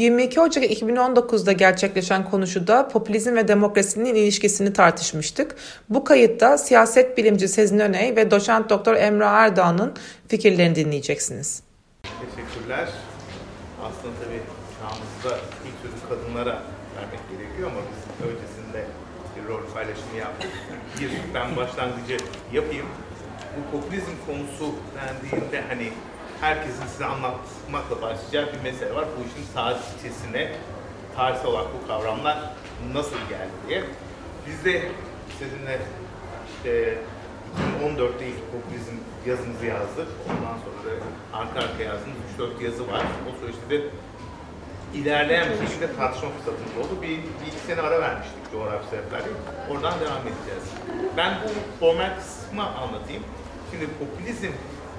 22 Ocak 2019'da gerçekleşen konuşuda popülizm ve demokrasinin ilişkisini tartışmıştık. Bu kayıtta siyaset bilimci Sezin Öney ve doçent doktor Emre Erdoğan'ın fikirlerini dinleyeceksiniz. Teşekkürler. Aslında tabii çağımızda ilk sözü kadınlara vermek gerekiyor ama biz öncesinde bir rol paylaşımı yaptık. Bir, ben başlangıcı yapayım. Bu popülizm konusu dendiğinde hani herkesin size anlatmakla başlayacağı bir mesele var. Bu işin tarihçesine, tarihsel olarak bu kavramlar nasıl geldi diye. Biz de sizinle işte 2014'te ilk popülizm yazımızı yazdık. Ondan sonra da arka arka yazdığımız 3-4 yazı var. O süreçte de ilerleyen bir şekilde tartışma fırsatımız oldu. Bir, bir iki sene ara vermiştik coğrafi sebeplerle. Oradan devam edeceğiz. Ben bu formal kısmı anlatayım. Şimdi popülizm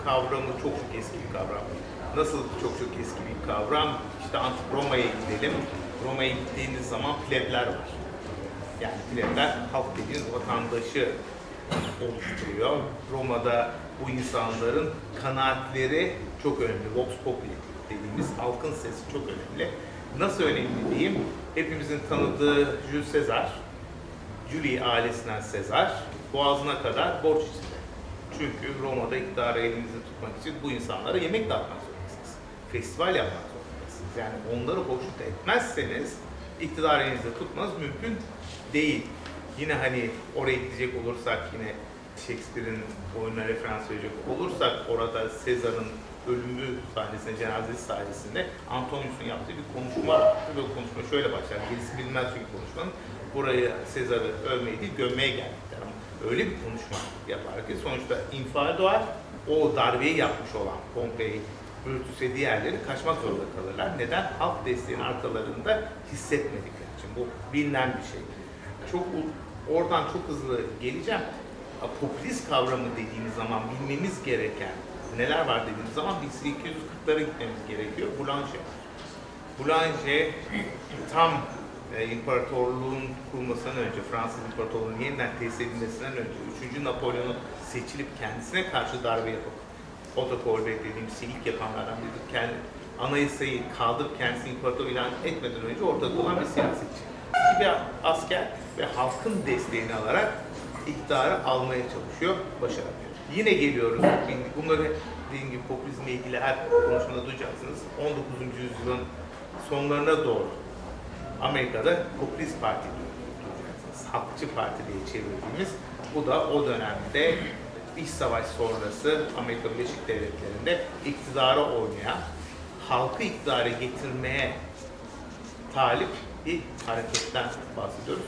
kavramı çok çok eski bir kavram. Nasıl çok çok eski bir kavram? İşte antik Roma'ya gidelim. Roma'ya gittiğiniz zaman plebler var. Yani plebler halk dediğiniz vatandaşı oluşturuyor. Roma'da bu insanların kanaatleri çok önemli. Vox populi dediğimiz halkın sesi çok önemli. Nasıl önemli diyeyim? Hepimizin tanıdığı Jules Caesar, Julie ailesinden Caesar, boğazına kadar borç. Çünkü Roma'da iktidarı elinizde tutmak için bu insanlara yemek dağıtmak zorundasınız. Festival yapmak zorundasınız. Yani onları hoşnut etmezseniz iktidarı elinizde tutmanız mümkün değil. Yine hani oraya gidecek olursak yine Shakespeare'in oyununa referans verecek olursak orada Sezar'ın ölümü sahnesinde, cenazesi sahnesinde Antonius'un yaptığı bir konuşma var. Ve konuşma şöyle başlar. Gerisi bilmez çünkü konuşmanın. Buraya Sezar'ı övmeye değil, gömmeye geldikler. Öyle bir konuşma yapar ki sonuçta infial doğar. O darbeyi yapmış olan Pompei, Brutus ve diğerleri kaçmak zorunda kalırlar. Neden? Halk desteğinin arkalarında hissetmedikleri için. Bu bilinen bir şey. Çok oradan çok hızlı geleceğim. Popülist kavramı dediğimiz zaman bilmemiz gereken neler var dediğimiz zaman biz 240'lara gitmemiz gerekiyor. Boulanger. Boulanger tam imparatorluğun kurulmasından önce, Fransız İmparatorluğu'nun yeniden tesis edilmesinden önce 3. Napolyon'un seçilip kendisine karşı darbe yapıp Otto Kolbe dediğimiz ilk yapanlardan biri. Kendi, anayasayı kaldırıp kendisini imparator ilan etmeden önce ortada olan bir siyasetçi. Bir asker ve halkın desteğini alarak iktidarı almaya çalışıyor, başaramıyor. Yine geliyoruz, bunları dediğim gibi popülizmle ilgili her konuşmada duyacaksınız. 19. yüzyılın sonlarına doğru Amerika'da Popülist Parti duyacaksınız. Halkçı Parti diye çevirdiğimiz. Bu da o dönemde iç savaş sonrası Amerika Birleşik Devletleri'nde iktidara oynayan, halkı iktidara getirmeye talip bir hareketten bahsediyoruz.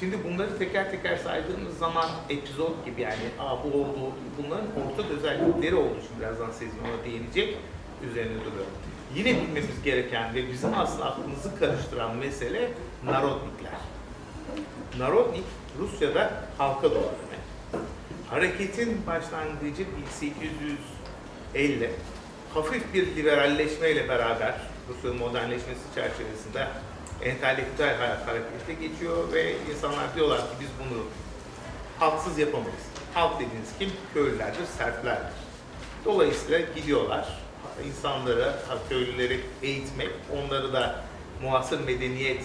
Şimdi bunları teker teker saydığımız zaman epizod gibi yani Aa, bu oldu, bunların ortak özellikleri oldu. Şimdi birazdan Sezgin ona değinecek, üzerine duruyorum. Yine bilmemiz gereken ve bizim aslında aklımızı karıştıran mesele narodnikler. Narodnik Rusya'da halka doğru demek. Hareketin başlangıcı 1850 hafif bir liberalleşmeyle beraber Rusya'nın modernleşmesi çerçevesinde entelektüel hayat harekete geçiyor ve insanlar diyorlar ki biz bunu halksız yapamayız. Halk dediğiniz kim? Köylülerdir, serflerdir. Dolayısıyla gidiyorlar insanları, köylüleri eğitmek, onları da muasır medeniyet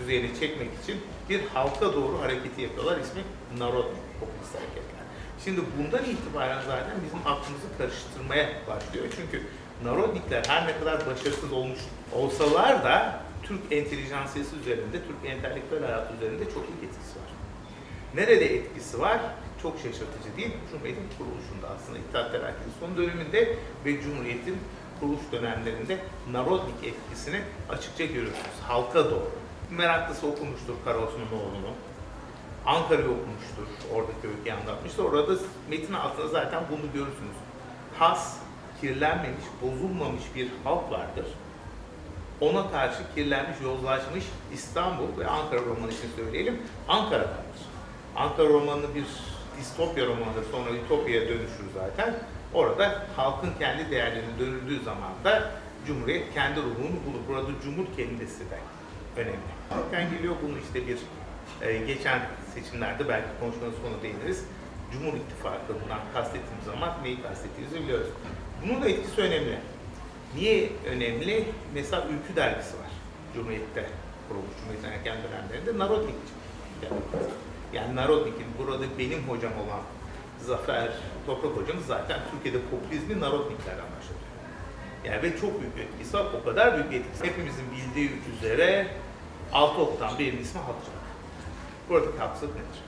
düzeyine çekmek için bir halka doğru hareketi yapıyorlar. İsmi Narodnik popülist hareketler. Şimdi bundan itibaren zaten bizim aklımızı karıştırmaya başlıyor. Çünkü Narodnikler her ne kadar başarısız olmuş olsalar da Türk entelijansiyası üzerinde, Türk entelektüel hayatı üzerinde çok iyi etkisi var. Nerede etkisi var? Çok şaşırtıcı değil. Cumhuriyet'in kuruluşunda aslında İttihat Terakki'nin son döneminde ve Cumhuriyet'in kuruluş dönemlerinde Narodnik etkisini açıkça görüyorsunuz. Halka doğru. Meraklısı okumuştur Karos'un oğlunu. Ankara'yı okumuştur. Oradaki öyküyü anlatmıştır. Orada metin altında zaten bunu görürsünüz. Has, kirlenmemiş, bozulmamış bir halk vardır ona karşı kirlenmiş, yozlaşmış İstanbul ve Ankara romanı için söyleyelim, Ankara'dandır. Ankara romanı bir distopya romanıdır, sonra ütopyaya dönüşür zaten. Orada halkın kendi değerlerine dönüldüğü zaman da Cumhuriyet kendi ruhunu bulur. Burada cumhur kelimesi de önemli. Halktan geliyor bunu işte bir e, geçen seçimlerde belki konuşmanın sonu değiniriz. Cumhur İttifakı'ndan kastettiğimiz zaman neyi kastettiğimizi biliyoruz. Bunun da etkisi önemli. Niye önemli? Mesela Ülkü dergisi var. Cumhuriyet'te kurulmuş Cumhuriyet'in erken dönemlerinde Narodnik yani Narodnik'in burada benim hocam olan Zafer Toprak hocamız zaten Türkiye'de popülizmi Narodniklerden başladı. Yani ve çok büyük etkisi var. O kadar büyük etkisi. Hepimizin bildiği üzere altı oktan bir ismi Halkçılık. Buradaki haksızlık nedir?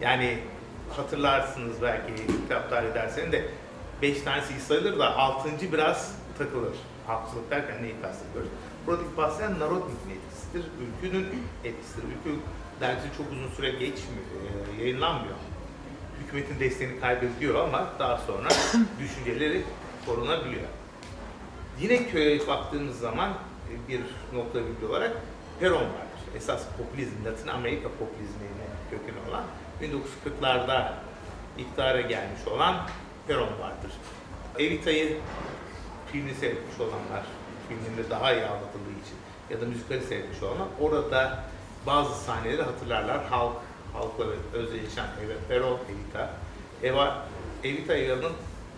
Yani hatırlarsınız belki kitaplar edersen de beş tanesi sayılır da altıncı biraz takılır. Haksızlık derken neyi kastediyoruz? Buradaki bahseden Narodnik'in etkisidir. Ülkünün etkisidir. Ülkü dergisi çok uzun süre geçmiyor, e, yayınlanmıyor. Hükümetin desteğini kaybediyor ama daha sonra düşünceleri korunabiliyor. Yine köye baktığımız zaman e, bir nokta bilgi olarak Peron vardır. Esas popülizm, Latin Amerika popülizmine kökeni olan 1940'larda iktidara gelmiş olan Peron vardır. Evita'yı filmini seyretmiş olanlar, filminde daha iyi anlatıldığı için ya da müzikali seyretmiş olanlar orada bazı sahneleri hatırlarlar. Halk, halkla özdeşleşen Eva Peron, Evita. Eva, Evita Eva'nın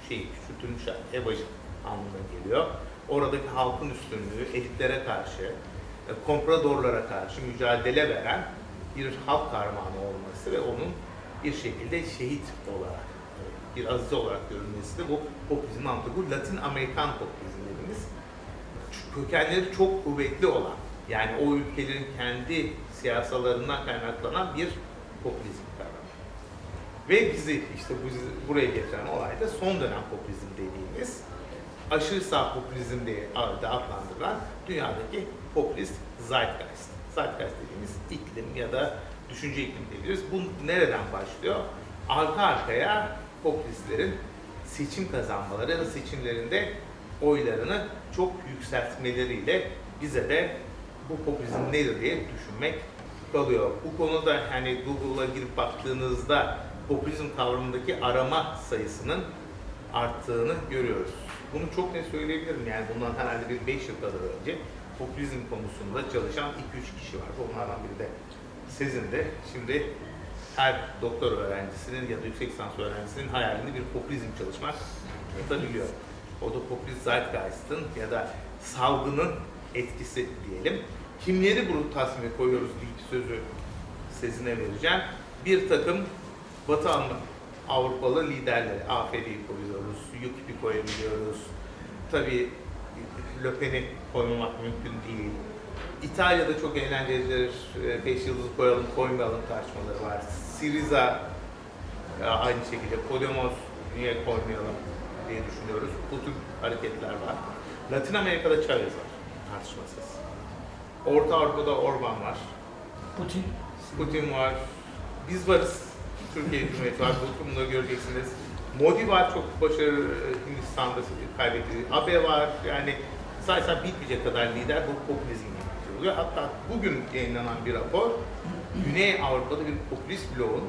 şeyi, küçültülmüş Evacı anlamına geliyor. Oradaki halkın üstünlüğü, elitlere karşı, e, kompradorlara karşı mücadele veren bir halk kahramanı olması ve onun bir şekilde şehit olarak, bir azize olarak görülmesi de bu popülizm anlamında. Bu Latin Amerikan popülizm dediğimiz kökenleri çok kuvvetli olan, yani o ülkelerin kendi siyasalarından kaynaklanan bir popülizm kavramı. Ve bizi işte bu, buraya getiren olay da son dönem popülizm dediğimiz aşırı sağ popülizm diye adlandırılan dünyadaki popülist zeitgeist. Zeitgeist dediğimiz iklim ya da düşünce iklim diyebiliriz. Bu nereden başlıyor? Arka arkaya popülistlerin seçim kazanmaları ya da seçimlerinde oylarını çok yükseltmeleriyle bize de bu popülizm nedir diye düşünmek kalıyor. Bu konuda hani Google'a girip baktığınızda popülizm kavramındaki arama sayısının arttığını görüyoruz. Bunu çok net söyleyebilirim. Yani bundan herhalde bir 5 yıl kadar önce popülizm konusunda çalışan 2-3 kişi vardı. Onlardan biri de Sezin'de. Şimdi her doktor öğrencisinin ya da yüksek lisans öğrencisinin hayalinde bir popülizm çalışmak yapabiliyor. O da popülist zeitgeist'ın ya da salgının etkisi diyelim. Kimleri bu tasmime koyuyoruz ilk sözü Sezin'e vereceğim. Bir takım Batı Avrupalı liderleri, AFD'yi koyuyoruz, UKIP'i koyabiliyoruz. Tabii Le Pen'i koymamak mümkün değil. İtalya'da çok eğlencelidir. Ee, beş yıldız koyalım, koymayalım tartışmaları var. Siriza aynı şekilde. Podemos niye koymayalım diye düşünüyoruz. Bu tür hareketler var. Latin Amerika'da Chavez var tartışmasız. Orta Avrupa'da Orban var. Putin. Putin var. Biz varız. Türkiye Cumhuriyeti var. Bu bunları göreceksiniz. Modi var çok başarılı Hindistan'da kaybetti. Abe var. Yani sayısal bitmeyecek kadar lider bu popülizm oluyor. Hatta bugün yayınlanan bir rapor Güney Avrupa'da bir popülist bloğun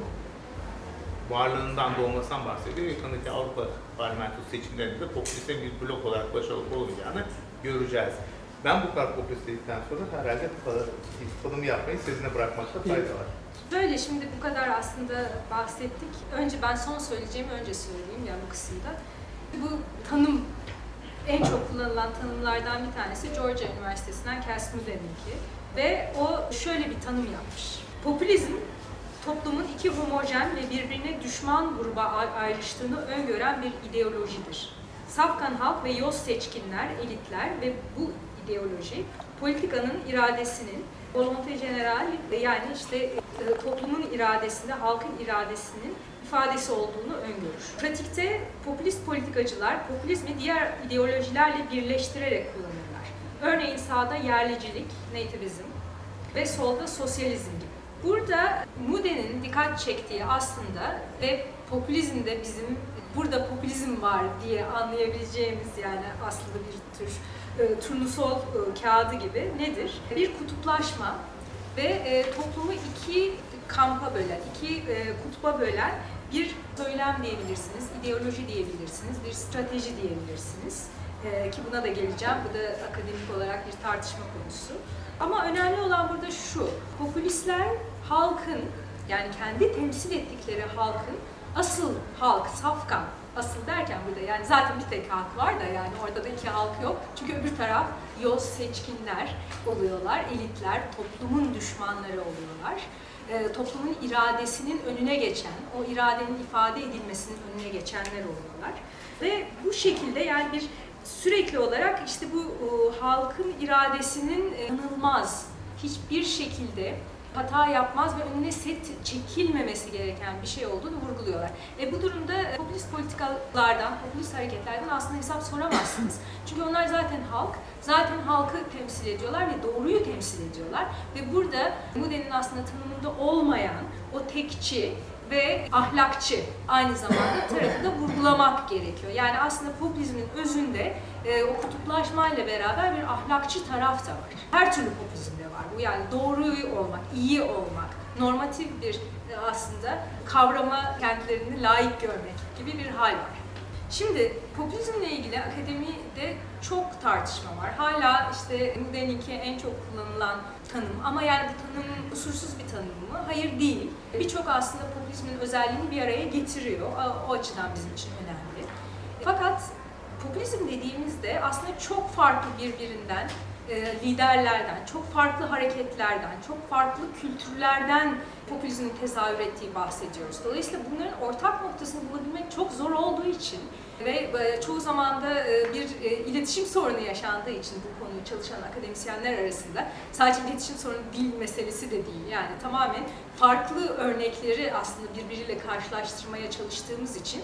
varlığından doğmasından bahsediyor. Yakındaki Avrupa parlamentosu seçimlerinde popüliste bir blok olarak başarılı olacağını göreceğiz. Ben bu kadar popülist dedikten sonra herhalde bu kadar tanımı yapmayı sizinle bırakmakta fayda var. Böyle şimdi bu kadar aslında bahsettik. Önce ben son söyleyeceğimi önce söyleyeyim yani bu kısımda. Bu tanım en çok kullanılan tanımlardan bir tanesi Georgia Üniversitesi'nden Cass Mullen'inki. Ve o şöyle bir tanım yapmış. Popülizm toplumun iki homojen ve birbirine düşman gruba ayrıştığını öngören bir ideolojidir. Safkan halk ve yoz seçkinler, elitler ve bu ideoloji politikanın iradesinin volonté general yani işte e, toplumun iradesinde, halkın iradesinin ifadesi olduğunu öngörür. Pratikte popülist politikacılar popülizmi diğer ideolojilerle birleştirerek kullanırlar. Örneğin sağda yerlicilik, nativizm ve solda sosyalizm gibi. Burada Mude'nin dikkat çektiği aslında ve popülizmde bizim burada popülizm var diye anlayabileceğimiz yani aslında bir tür e, turnusol e, kağıdı gibi nedir? Bir kutuplaşma ve e, toplumu iki kampa bölen, iki e, kutba bölen bir söylem diyebilirsiniz, ideoloji diyebilirsiniz, bir strateji diyebilirsiniz. E, ki buna da geleceğim. Bu da akademik olarak bir tartışma konusu. Ama önemli olan burada şu. Popülistler halkın yani kendi temsil ettikleri halkın asıl halk, safkan, asıl derken burada yani zaten bir tek halk var da yani orada da iki halk yok. Çünkü öbür taraf yoz seçkinler oluyorlar, elitler, toplumun düşmanları oluyorlar. E, toplumun iradesinin önüne geçen, o iradenin ifade edilmesinin önüne geçenler oluyorlar. Ve bu şekilde yani bir sürekli olarak işte bu e, halkın iradesinin e, yanılmaz, hiçbir şekilde hata yapmaz ve önüne set çekilmemesi gereken bir şey olduğunu vurguluyorlar. E bu durumda popülist politikalardan, popülist hareketlerden aslında hesap soramazsınız. Çünkü onlar zaten halk, zaten halkı temsil ediyorlar ve doğruyu temsil ediyorlar. Ve burada Moody'nin aslında tanımında olmayan o tekçi, ve ahlakçı aynı zamanda tarafı da vurgulamak gerekiyor. Yani aslında popülizmin özünde e, o kutuplaşmayla beraber bir ahlakçı taraf da var. Her türlü popülizmde var bu yani doğruyu olmak, iyi olmak, normatif bir e, aslında kavrama kendilerini layık görmek gibi bir hal var. Şimdi popülizmle ilgili akademide çok tartışma var. Hala işte Muden'inki en çok kullanılan tanım ama yani bu tanım usulsüz bir tanım mı? Hayır değil. Birçok aslında popülizmin özelliğini bir araya getiriyor. O açıdan bizim için önemli. Fakat popülizm dediğimizde aslında çok farklı birbirinden liderlerden, çok farklı hareketlerden, çok farklı kültürlerden popülizmin tezahür ettiği bahsediyoruz. Dolayısıyla bunların ortak noktasını bulabilmek çok zor olduğu için ve e, çoğu zaman da e, bir iletişim sorunu yaşandığı için bu konuyu çalışan akademisyenler arasında sadece iletişim sorunu dil meselesi de değil. Yani tamamen farklı örnekleri aslında birbiriyle karşılaştırmaya çalıştığımız için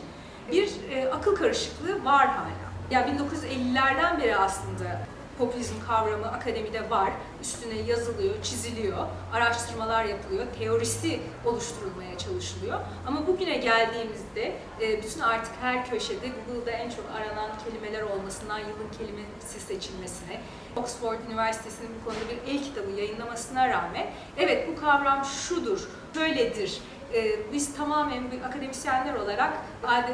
bir akıl karışıklığı var hala. Ya yani 1950'lerden beri aslında popülizm kavramı akademide var. Üstüne yazılıyor, çiziliyor, araştırmalar yapılıyor, teorisi oluşturulmaya çalışılıyor. Ama bugüne geldiğimizde e, bütün artık her köşede Google'da en çok aranan kelimeler olmasından yılın kelimesi seçilmesine, Oxford Üniversitesi'nin bu konuda bir el kitabı yayınlamasına rağmen evet bu kavram şudur, böyledir, e, biz tamamen bir akademisyenler olarak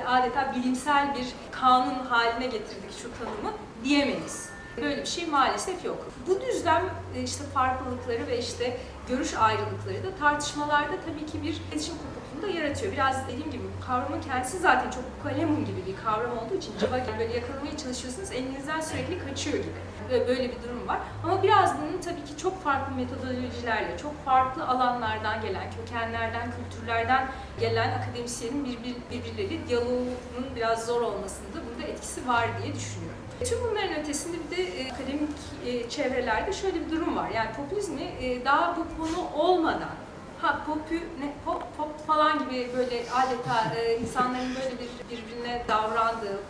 adeta bilimsel bir kanun haline getirdik şu tanımı diyemeyiz. Böyle bir şey maalesef yok. Bu düzlem e, işte farklılıkları ve işte görüş ayrılıkları da tartışmalarda tabii ki bir iletişim kopukluğunu da yaratıyor. Biraz dediğim gibi kavramın kendisi zaten çok kalemun gibi bir kavram olduğu için cıva böyle yakalamaya çalışıyorsunuz elinizden sürekli kaçıyor gibi. Böyle bir durum var. Ama biraz bunun tabii ki çok farklı metodolojilerle, çok farklı alanlardan gelen, kökenlerden, kültürlerden gelen akademisyenin birbir, birbirleri diyaloğunun biraz zor olmasında burada etkisi var diye düşünüyorum. Tüm bunların ötesinde bir de e, akademik e, çevrelerde şöyle bir durum var. Yani popülizmi e, daha bu konu olmadan ha popü ne pop pop falan gibi böyle adeta insanların böyle bir birbirine davrandığı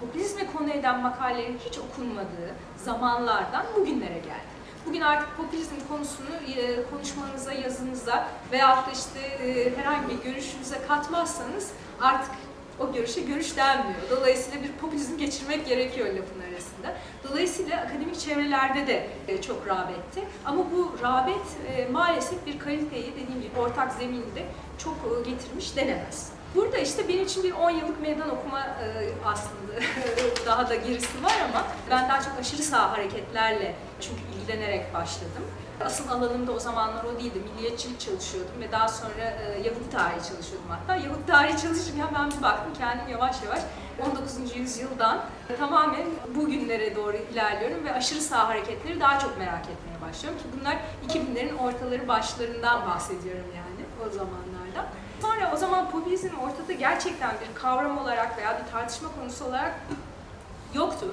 popülizme konu eden makalelerin hiç okunmadığı zamanlardan bugünlere geldi. Bugün artık popülizm konusunu konuşmanıza, yazınıza veyahut da işte herhangi bir görüşünüze katmazsanız artık o görüşe görüş denmiyor. Dolayısıyla bir popülizm geçirmek gerekiyor lafın arasında. Dolayısıyla akademik çevrelerde de e, çok rağbetti. Ama bu rağbet e, maalesef bir kaliteyi dediğim gibi ortak zeminde çok e, getirmiş denemez. Burada işte benim için bir 10 yıllık meydan okuma aslında daha da gerisi var ama ben daha çok aşırı sağ hareketlerle çünkü ilgilenerek başladım. Asıl alanım da o zamanlar o değildi. Milliyetçilik çalışıyordum ve daha sonra e, Yahudi tarihi çalışıyordum hatta. Yahudi tarihi çalışırken ben bir baktım kendim yavaş yavaş 19. yüzyıldan tamamen bugünlere doğru ilerliyorum ve aşırı sağ hareketleri daha çok merak etmeye başlıyorum ki bunlar 2000'lerin ortaları başlarından bahsediyorum yani o zamanlarda. Sonra o zaman popülizm ortada gerçekten bir kavram olarak veya bir tartışma konusu olarak yoktu.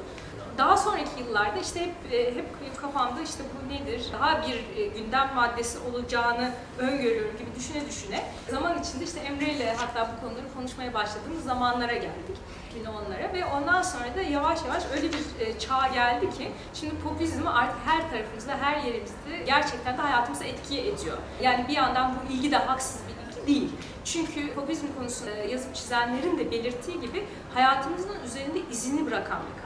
Daha sonraki yıllarda işte hep, e, hep kafamda işte bu nedir, daha bir e, gündem maddesi olacağını öngörüyorum gibi düşüne düşüne zaman içinde işte Emre ile hatta bu konuları konuşmaya başladığımız zamanlara geldik. 2010'lara ve ondan sonra da yavaş yavaş öyle bir e, çağ geldi ki şimdi popülizmi artık her tarafımızda, her yerimizde gerçekten de hayatımıza etki ediyor. Yani bir yandan bu ilgi de haksız bir ilgi değil. Çünkü popülizm konusunda yazıp çizenlerin de belirttiği gibi hayatımızın üzerinde izini bırakan bir.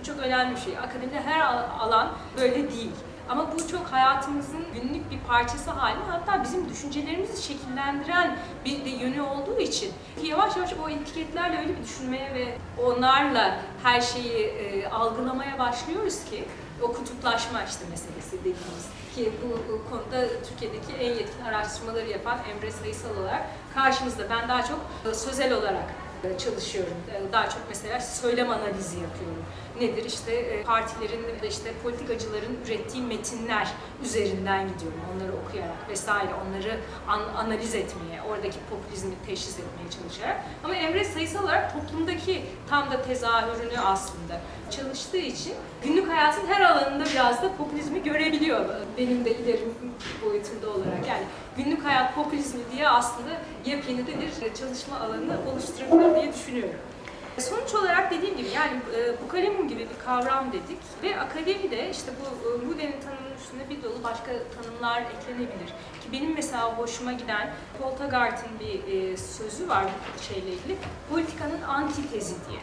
Bu çok önemli bir şey. Akademide her alan böyle değil. Ama bu çok hayatımızın günlük bir parçası haline hatta bizim düşüncelerimizi şekillendiren bir de yönü olduğu için yavaş yavaş o etiketlerle öyle bir düşünmeye ve onlarla her şeyi e, algılamaya başlıyoruz ki O kutuplaşma işte meselesi dediğimiz ki bu, bu konuda Türkiye'deki en yetkin araştırmaları yapan Emre Sayısal olarak karşımızda. Ben daha çok sözel olarak çalışıyorum. Daha çok mesela söylem analizi yapıyorum. Nedir? İşte e, partilerin ve işte politikacıların ürettiği metinler üzerinden gidiyorum. Onları okuyarak vesaire, onları an, analiz etmeye, oradaki popülizmi teşhis etmeye çalışarak. Ama Emre sayısal olarak toplumdaki tam da tezahürünü aslında çalıştığı için günlük hayatın her alanında biraz da popülizmi görebiliyor. Benim de ilerim boyutunda olarak. Yani günlük hayat popülizmi diye aslında yepyeni de bir çalışma alanı oluşturabilir diye düşünüyorum. Sonuç olarak dediğim gibi yani e, bu kalemum gibi bir kavram dedik ve akademi de işte bu e, Mude'nin tanımının üstüne bir dolu başka tanımlar eklenebilir. Ki benim mesela hoşuma giden Paul bir e, sözü var bu şeyle ilgili. Politikanın antitezi diye.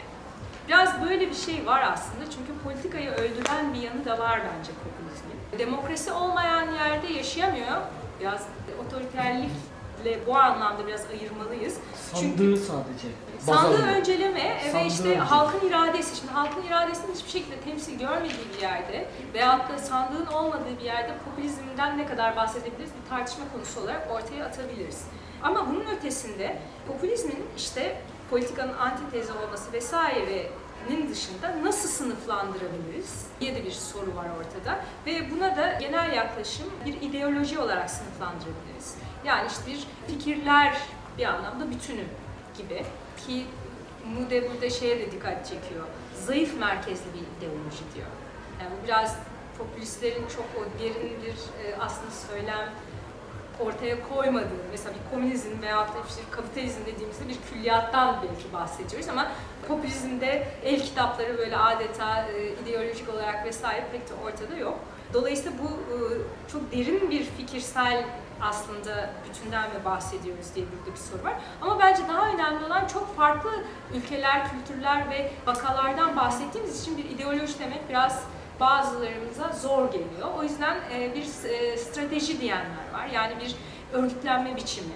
Biraz böyle bir şey var aslında çünkü politikayı öldüren bir yanı da var bence popülizmin. Demokrasi olmayan yerde yaşayamıyor. Biraz otoriterlikle bu anlamda biraz ayırmalıyız. Sandığı Çünkü, sadece. Sandığı önceleme Sandığı ve işte önceleme. halkın iradesi. Şimdi halkın iradesinin hiçbir şekilde temsil görmediği bir yerde veyahut da sandığın olmadığı bir yerde popülizmden ne kadar bahsedebiliriz bir tartışma konusu olarak ortaya atabiliriz. Ama bunun ötesinde popülizmin işte politikanın antitezi olması vesairenin dışında nasıl sınıflandırabiliriz diye de bir soru var ortada. Ve buna da genel yaklaşım bir ideoloji olarak sınıflandırabiliriz. Yani işte bir fikirler bir anlamda bütünü gibi ki Mude burada şeye de dikkat çekiyor. Zayıf merkezli bir ideoloji diyor. Yani bu biraz popülistlerin çok o derin bir e, aslında söylem ortaya koymadığı, mesela bir komünizm veya da işte kapitalizm dediğimizde bir külliyattan belki bahsediyoruz ama popülizmde el kitapları böyle adeta e, ideolojik olarak vesaire pek de ortada yok. Dolayısıyla bu e, çok derin bir fikirsel aslında bütünden mi bahsediyoruz diye burada bir soru var. Ama bence daha önemli olan çok farklı ülkeler, kültürler ve vakalardan bahsettiğimiz için bir ideoloji demek biraz bazılarımıza zor geliyor. O yüzden e, bir e, strateji diyenler var. Yani bir örgütlenme biçimi.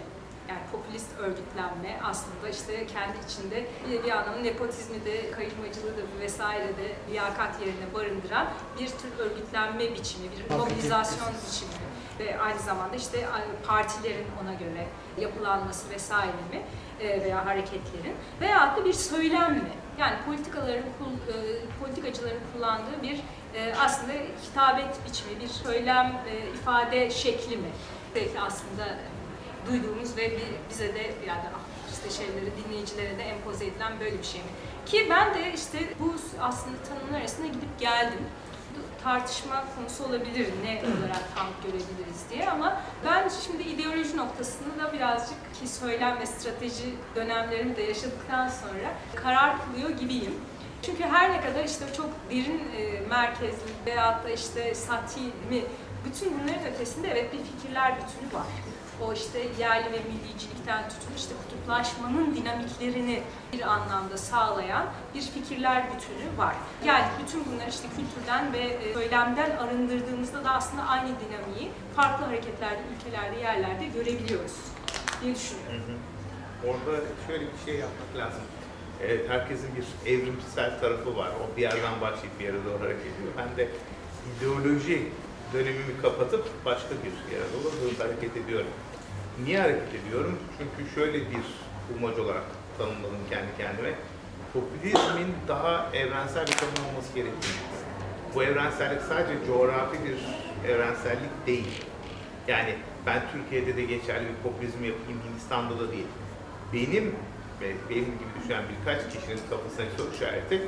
Yani popülist örgütlenme aslında işte kendi içinde bir, bir anlamda nepotizmi de, kayırmacılığı da vesaire de liyakat yerine barındıran bir tür örgütlenme biçimi, bir mobilizasyon biçimi ve aynı zamanda işte partilerin ona göre yapılanması vesaire mi e, veya hareketlerin veya da bir söylem mi? Yani politikaların, politikacıların kullandığı bir aslında hitabet biçimi, bir söylem, e, ifade şekli mi? Belki aslında duyduğumuz ve bize de yani işte şeyleri dinleyicilere de empoze edilen böyle bir şey mi? Ki ben de işte bu aslında tanımlar arasında gidip geldim tartışma konusu olabilir ne olarak tam görebiliriz diye ama ben şimdi ideoloji noktasını da birazcık ki söylem ve strateji dönemlerimi de yaşadıktan sonra karar kılıyor gibiyim. Çünkü her ne kadar işte çok derin e, merkezli veyahut da işte sati mi bütün bunların ötesinde evet bir fikirler bütünü var. O işte yerli ve millicilikten tutun işte kutuplaşmanın dinamiklerini bir anlamda sağlayan bir fikirler bütünü var. Yani bütün bunlar işte kültürden ve e, söylemden arındırdığımızda da aslında aynı dinamiği farklı hareketlerde, ülkelerde, yerlerde görebiliyoruz diye düşünüyorum. Hı hı. Orada şöyle bir şey yapmak lazım. Evet, herkesin bir evrimsel tarafı var. O bir yerden başlayıp bir yere doğru hareket ediyor. Ben de ideoloji dönemimi kapatıp başka bir yere doğru hareket ediyorum. Niye hareket ediyorum? Çünkü şöyle bir umaj olarak tanımladım kendi kendime. Popülizmin daha evrensel bir tanım olması gerektiğini. Bu evrensellik sadece coğrafi bir evrensellik değil. Yani ben Türkiye'de de geçerli bir popülizm yapayım, Hindistan'da da değil. Benim ve benim gibi düşünen birkaç kişinin kafasına soru işareti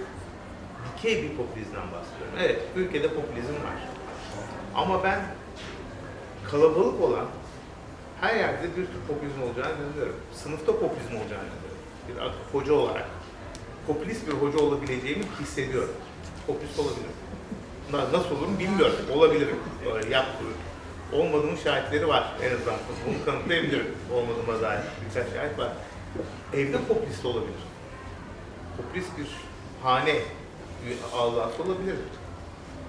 dikey bir popülizmden bahsediyorum. Evet, ülkede popülizm var. Ama ben kalabalık olan her yerde bir tür popülizm olacağını inanıyorum. Sınıfta popülizm olacağını inanıyorum. Bir hoca olarak. Popülist bir hoca olabileceğimi hissediyorum. Popülist olabilirim. Nasıl olurum bilmiyorum. Olabilirim. Yaptığım. Olmadığımın şahitleri var en azından. Bunu kanıtlayabilirim. Olmadığıma dair birkaç şahit var. Evde popülist olabilir. Popülist bir hane ağzı olabilir.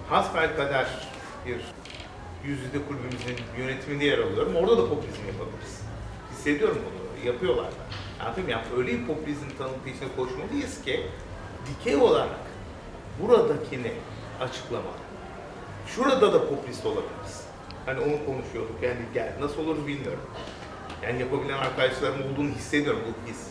Hasbel kadar bir yüzde kulübümüzün yönetiminde yer alıyorum. Orada da popülizm yapabiliriz. Hissediyorum bunu. Yapıyorlar da. Anladın mı? Yani öyle bir popülizm tanıtı içine koşmalıyız ki dikey olarak buradakini açıklama. Şurada da popülist olabiliriz. Hani onu konuşuyorduk yani gel nasıl olur bilmiyorum. Yani yapabilen arkadaşlarım olduğunu hissediyorum bu his.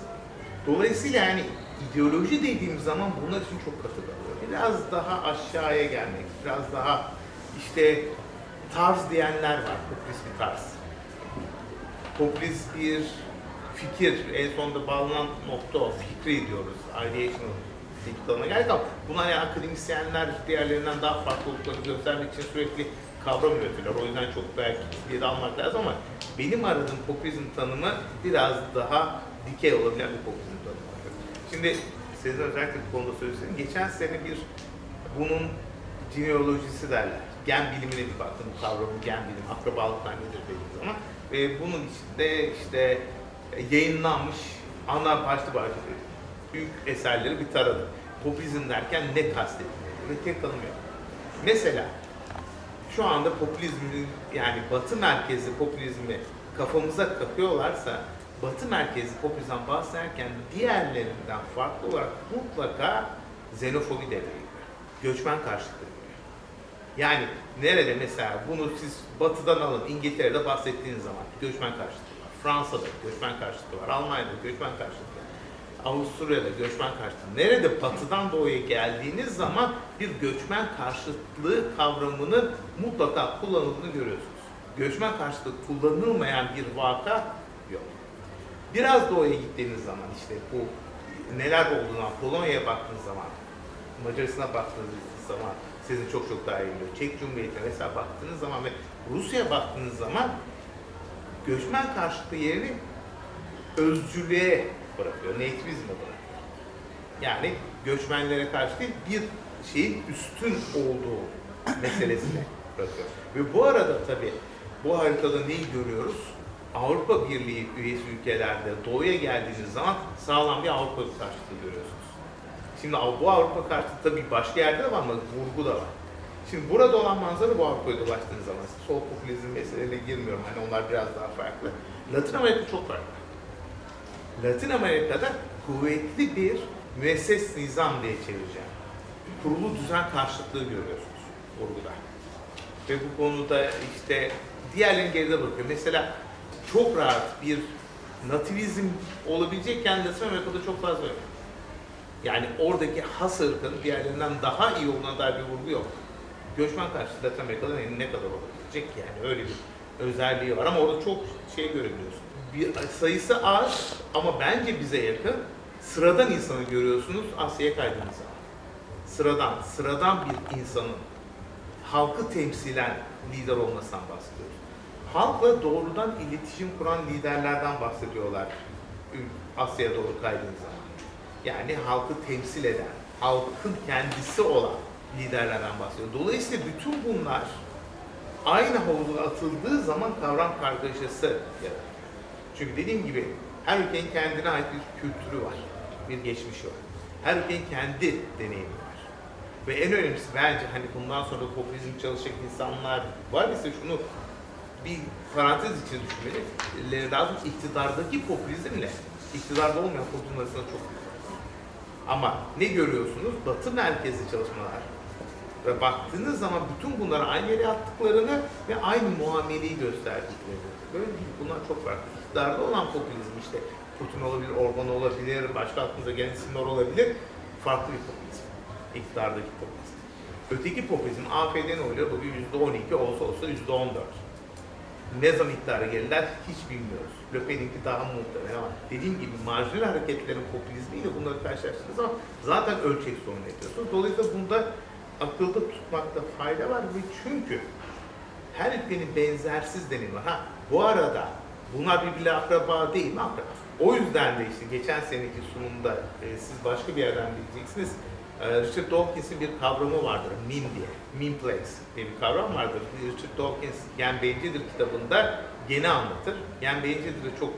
Dolayısıyla yani ideoloji dediğim zaman bunlar için çok katı kalıyor. Biraz daha aşağıya gelmek, biraz daha işte tarz diyenler var, popülist bir tarz. Popülist bir fikir, en sonunda bağlanan nokta o, fikri diyoruz, ideational dalına geldik ama bunlar yani akademisyenler diğerlerinden daha farklı olduklarını göstermek için sürekli kavram üretiyorlar. O yüzden çok belki ciddiye almak lazım ama benim aradığım popülizm tanımı biraz daha dikey olabilen bir popülizm tanımı. Şimdi sizin özellikle bu konuda söyleseniz geçen sene bir bunun genealojisi derler. Gen bilimine bir baktım bu kavramın gen bilim, akrabalıktan nedir dediğim zaman. Ve bunun içinde işte yayınlanmış ana başlı başlı büyük eserleri bir taradı. Popülizm derken ne kastediliyor ve tek tanım yok. Mesela şu anda popülizmin yani batı merkezli popülizmi kafamıza kakıyorlarsa batı merkezli popülizmden bahsederken diğerlerinden farklı olarak mutlaka xenofobi devreye. Göçmen karşıtı giriyor. Yani nerede mesela bunu siz batıdan alın İngiltere'de bahsettiğiniz zaman göçmen karşıtı var. Fransa'da göçmen karşıtı var. Almanya'da göçmen karşıtı. Avusturya'da göçmen karşıtı. Nerede batıdan doğuya geldiğiniz zaman bir göçmen karşıtlığı kavramının mutlaka kullanıldığını görüyorsunuz. Göçmen karşıtlığı kullanılmayan bir vaka yok. Biraz doğuya gittiğiniz zaman işte bu neler olduğuna Polonya'ya baktığınız zaman, Macaristan'a baktığınız zaman sizin çok çok daha iyi biliyor. Çek Cumhuriyeti'ne mesela baktığınız zaman ve Rusya'ya baktığınız zaman göçmen karşıtlığı yerini özcülüğe bırakıyor, nativizme bırakıyor. Yani göçmenlere karşı değil, bir şeyin üstün olduğu meselesine bırakıyor. Ve bu arada tabii bu haritada neyi görüyoruz? Avrupa Birliği üyesi ülkelerde doğuya geldiğiniz zaman sağlam bir Avrupa karşıtlığı görüyorsunuz. Şimdi bu Avrupa karşıtlığı tabii başka yerde de var ama vurgu da var. Şimdi burada olan manzara bu Avrupa'ya dolaştığınız zaman sol popülizm meselelerine girmiyorum. Hani onlar biraz daha farklı. Latin Amerika çok farklı. Latin Amerika'da kuvvetli bir müesses nizam diye çevireceğim. Kurulu düzen karşıtlığı görüyorsunuz vurguda. Ve bu konuda işte diğerlerini geride bırakıyor. Mesela çok rahat bir nativizm olabilecekken Latin Amerika'da çok fazla yok. Yani oradaki has ırkın diğerlerinden daha iyi olduğuna dair bir vurgu yok. Göçmen karşıtı Latin Amerika'da ne kadar olabilecek yani öyle bir özelliği var ama orada çok şey görebiliyorsun. Bir sayısı az ama bence bize yakın sıradan insanı görüyorsunuz kaydığınız zaman. Sıradan, sıradan bir insanın halkı temsilen lider olmasından bahsediyoruz. Halkla doğrudan iletişim kuran liderlerden bahsediyorlar Asya'ya doğru kaydığınız zaman. Yani halkı temsil eden, halkın kendisi olan liderlerden bahsediyor. Dolayısıyla bütün bunlar aynı havuza atıldığı zaman kavram kargaşası yaratıyor. Çünkü dediğim gibi her ülkenin kendine ait bir kültürü var, bir geçmişi var. Her ülkenin kendi deneyimi var. Ve en önemlisi bence hani bundan sonra popülizm çalışacak insanlar var ise şunu bir parantez için düşünmeleri lazım. İktidardaki popülizmle iktidarda olmayan popülizm arasında çok büyük. Ama ne görüyorsunuz? Batı merkezli çalışmalar ve baktığınız zaman bütün bunları aynı yere attıklarını ve aynı muameleyi gösterdiklerini. Böyle. Bunlar çok farklı. İktidarda olan popülizm işte Putin olabilir, Orban olabilir, başka aklınıza gelen isimler olabilir. Farklı bir popülizm. İktidardaki popülizm. Öteki popülizm AFD'nin oyları bugün %12 olsa olsa %14. Ne zaman iktidara gelirler hiç bilmiyoruz. Le Pen'inki daha muhtemel ama dediğim gibi marjinal hareketlerin popülizmiyle bunları karşılaştığınız zaman zaten ölçek sorunu yapıyorsunuz. Dolayısıyla bunda akılda tutmakta fayda var ve çünkü her ülkenin benzersiz deneyimi var. Ha bu arada bunlar birbirle akraba değil mi? Akraba. O yüzden de işte geçen seneki sunumda e, siz başka bir yerden bileceksiniz. E, Richard Dawkins'in bir kavramı vardır, meme diye. Meme plays diye bir kavram vardır. Richard Dawkins Gen Bencildir kitabında geni anlatır. Gen Bencildir çok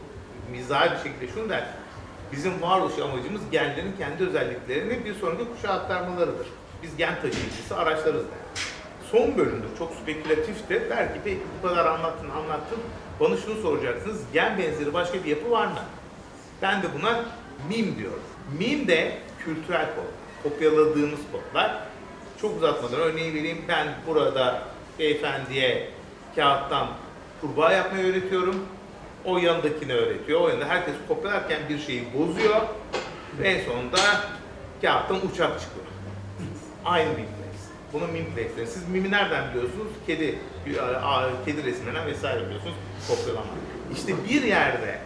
mizahi bir şekilde şunu der. Bizim varoluş amacımız genlerin kendi özelliklerini bir sonraki kuşağa aktarmalarıdır. Biz gen taşıyıcısı araçlarız der. Son bölümde çok spekülatif de der ki bu kadar anlattın anlattın bana şunu soracaksınız gen benzeri başka bir yapı var mı? Ben de buna mim diyorum. Mim de kültürel kod. Kopyaladığımız kodlar. çok uzatmadan örneği vereyim. Ben burada beyefendiye kağıttan kurbağa yapmayı öğretiyorum. O yanındakini öğretiyor. O yanında herkes kopyalarken bir şeyi bozuyor. Ve en sonunda kağıttan uçak çıkıyor. Aynı mimlex. Bunun mimlexleri. Siz mimi nereden biliyorsunuz? Kedi, kedi resimlerinden vesaire biliyorsunuz. Kopyalama. İşte bir yerde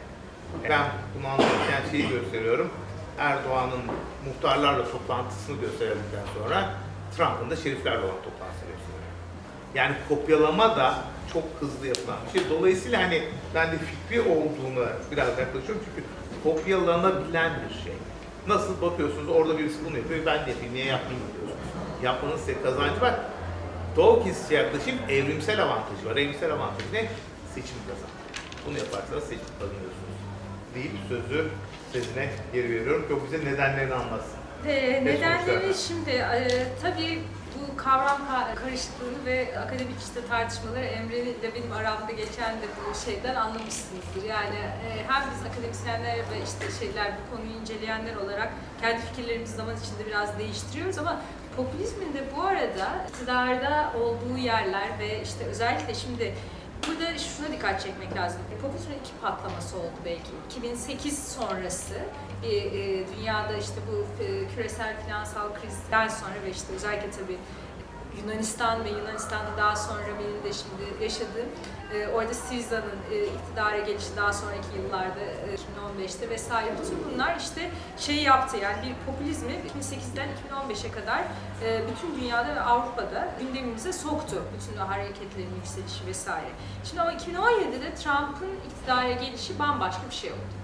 ben bunu anlatırken şeyi gösteriyorum. Erdoğan'ın muhtarlarla toplantısını gösterdikten sonra Trump'ın da şeriflerle olan toplantısını gösteriyor. Yani kopyalama da çok hızlı yapılan bir şey. Dolayısıyla hani ben de fikri olduğunu biraz yaklaşıyorum çünkü kopyalanabilen bir şey. Nasıl bakıyorsunuz orada birisi bunu yapıyor, ben de yapayım, niye yapmayayım diyorsunuz. Yapmanın size kazancı var. Dawkins yaklaşım evrimsel avantajı var. Evrimsel avantajı ne? Seçim kazanıyor. Bunu yaparsanız seçim kazanıyorsunuz. Deyip sözü sezine geri veriyorum o bize nedenlerini anlatsın. E, nedenleri şimdi e, tabii bu kavram karışıklığını ve akademik işte tartışmaları Emre ile benim aramda geçen de bu şeyden anlamışsınızdır. Yani e, hem biz akademisyenler ve işte şeyler bu konuyu inceleyenler olarak kendi fikirlerimizi zaman içinde biraz değiştiriyoruz ama popülizmin de bu arada iktidarda olduğu yerler ve işte özellikle şimdi Burada şuna dikkat çekmek lazım. Popülizmin iki patlaması oldu belki. 2008 sonrası e, e, dünyada işte bu e, küresel finansal krizden sonra ve işte özellikle tabii Yunanistan ve Yunanistan'da daha sonra benim de şimdi yaşadığım e, orada Siriza'nın e, iktidara gelişi daha sonraki yıllarda e, 2015'te vesaire bütün bunlar işte şey yaptı yani bir popülizmi 2008'den 2015'e kadar e, bütün dünyada ve Avrupa'da gündemimize soktu bütün o hareketlerin yükselişi vesaire. Şimdi ama 2017'de Trump'ın iktidara gelişi bambaşka bir şey oldu.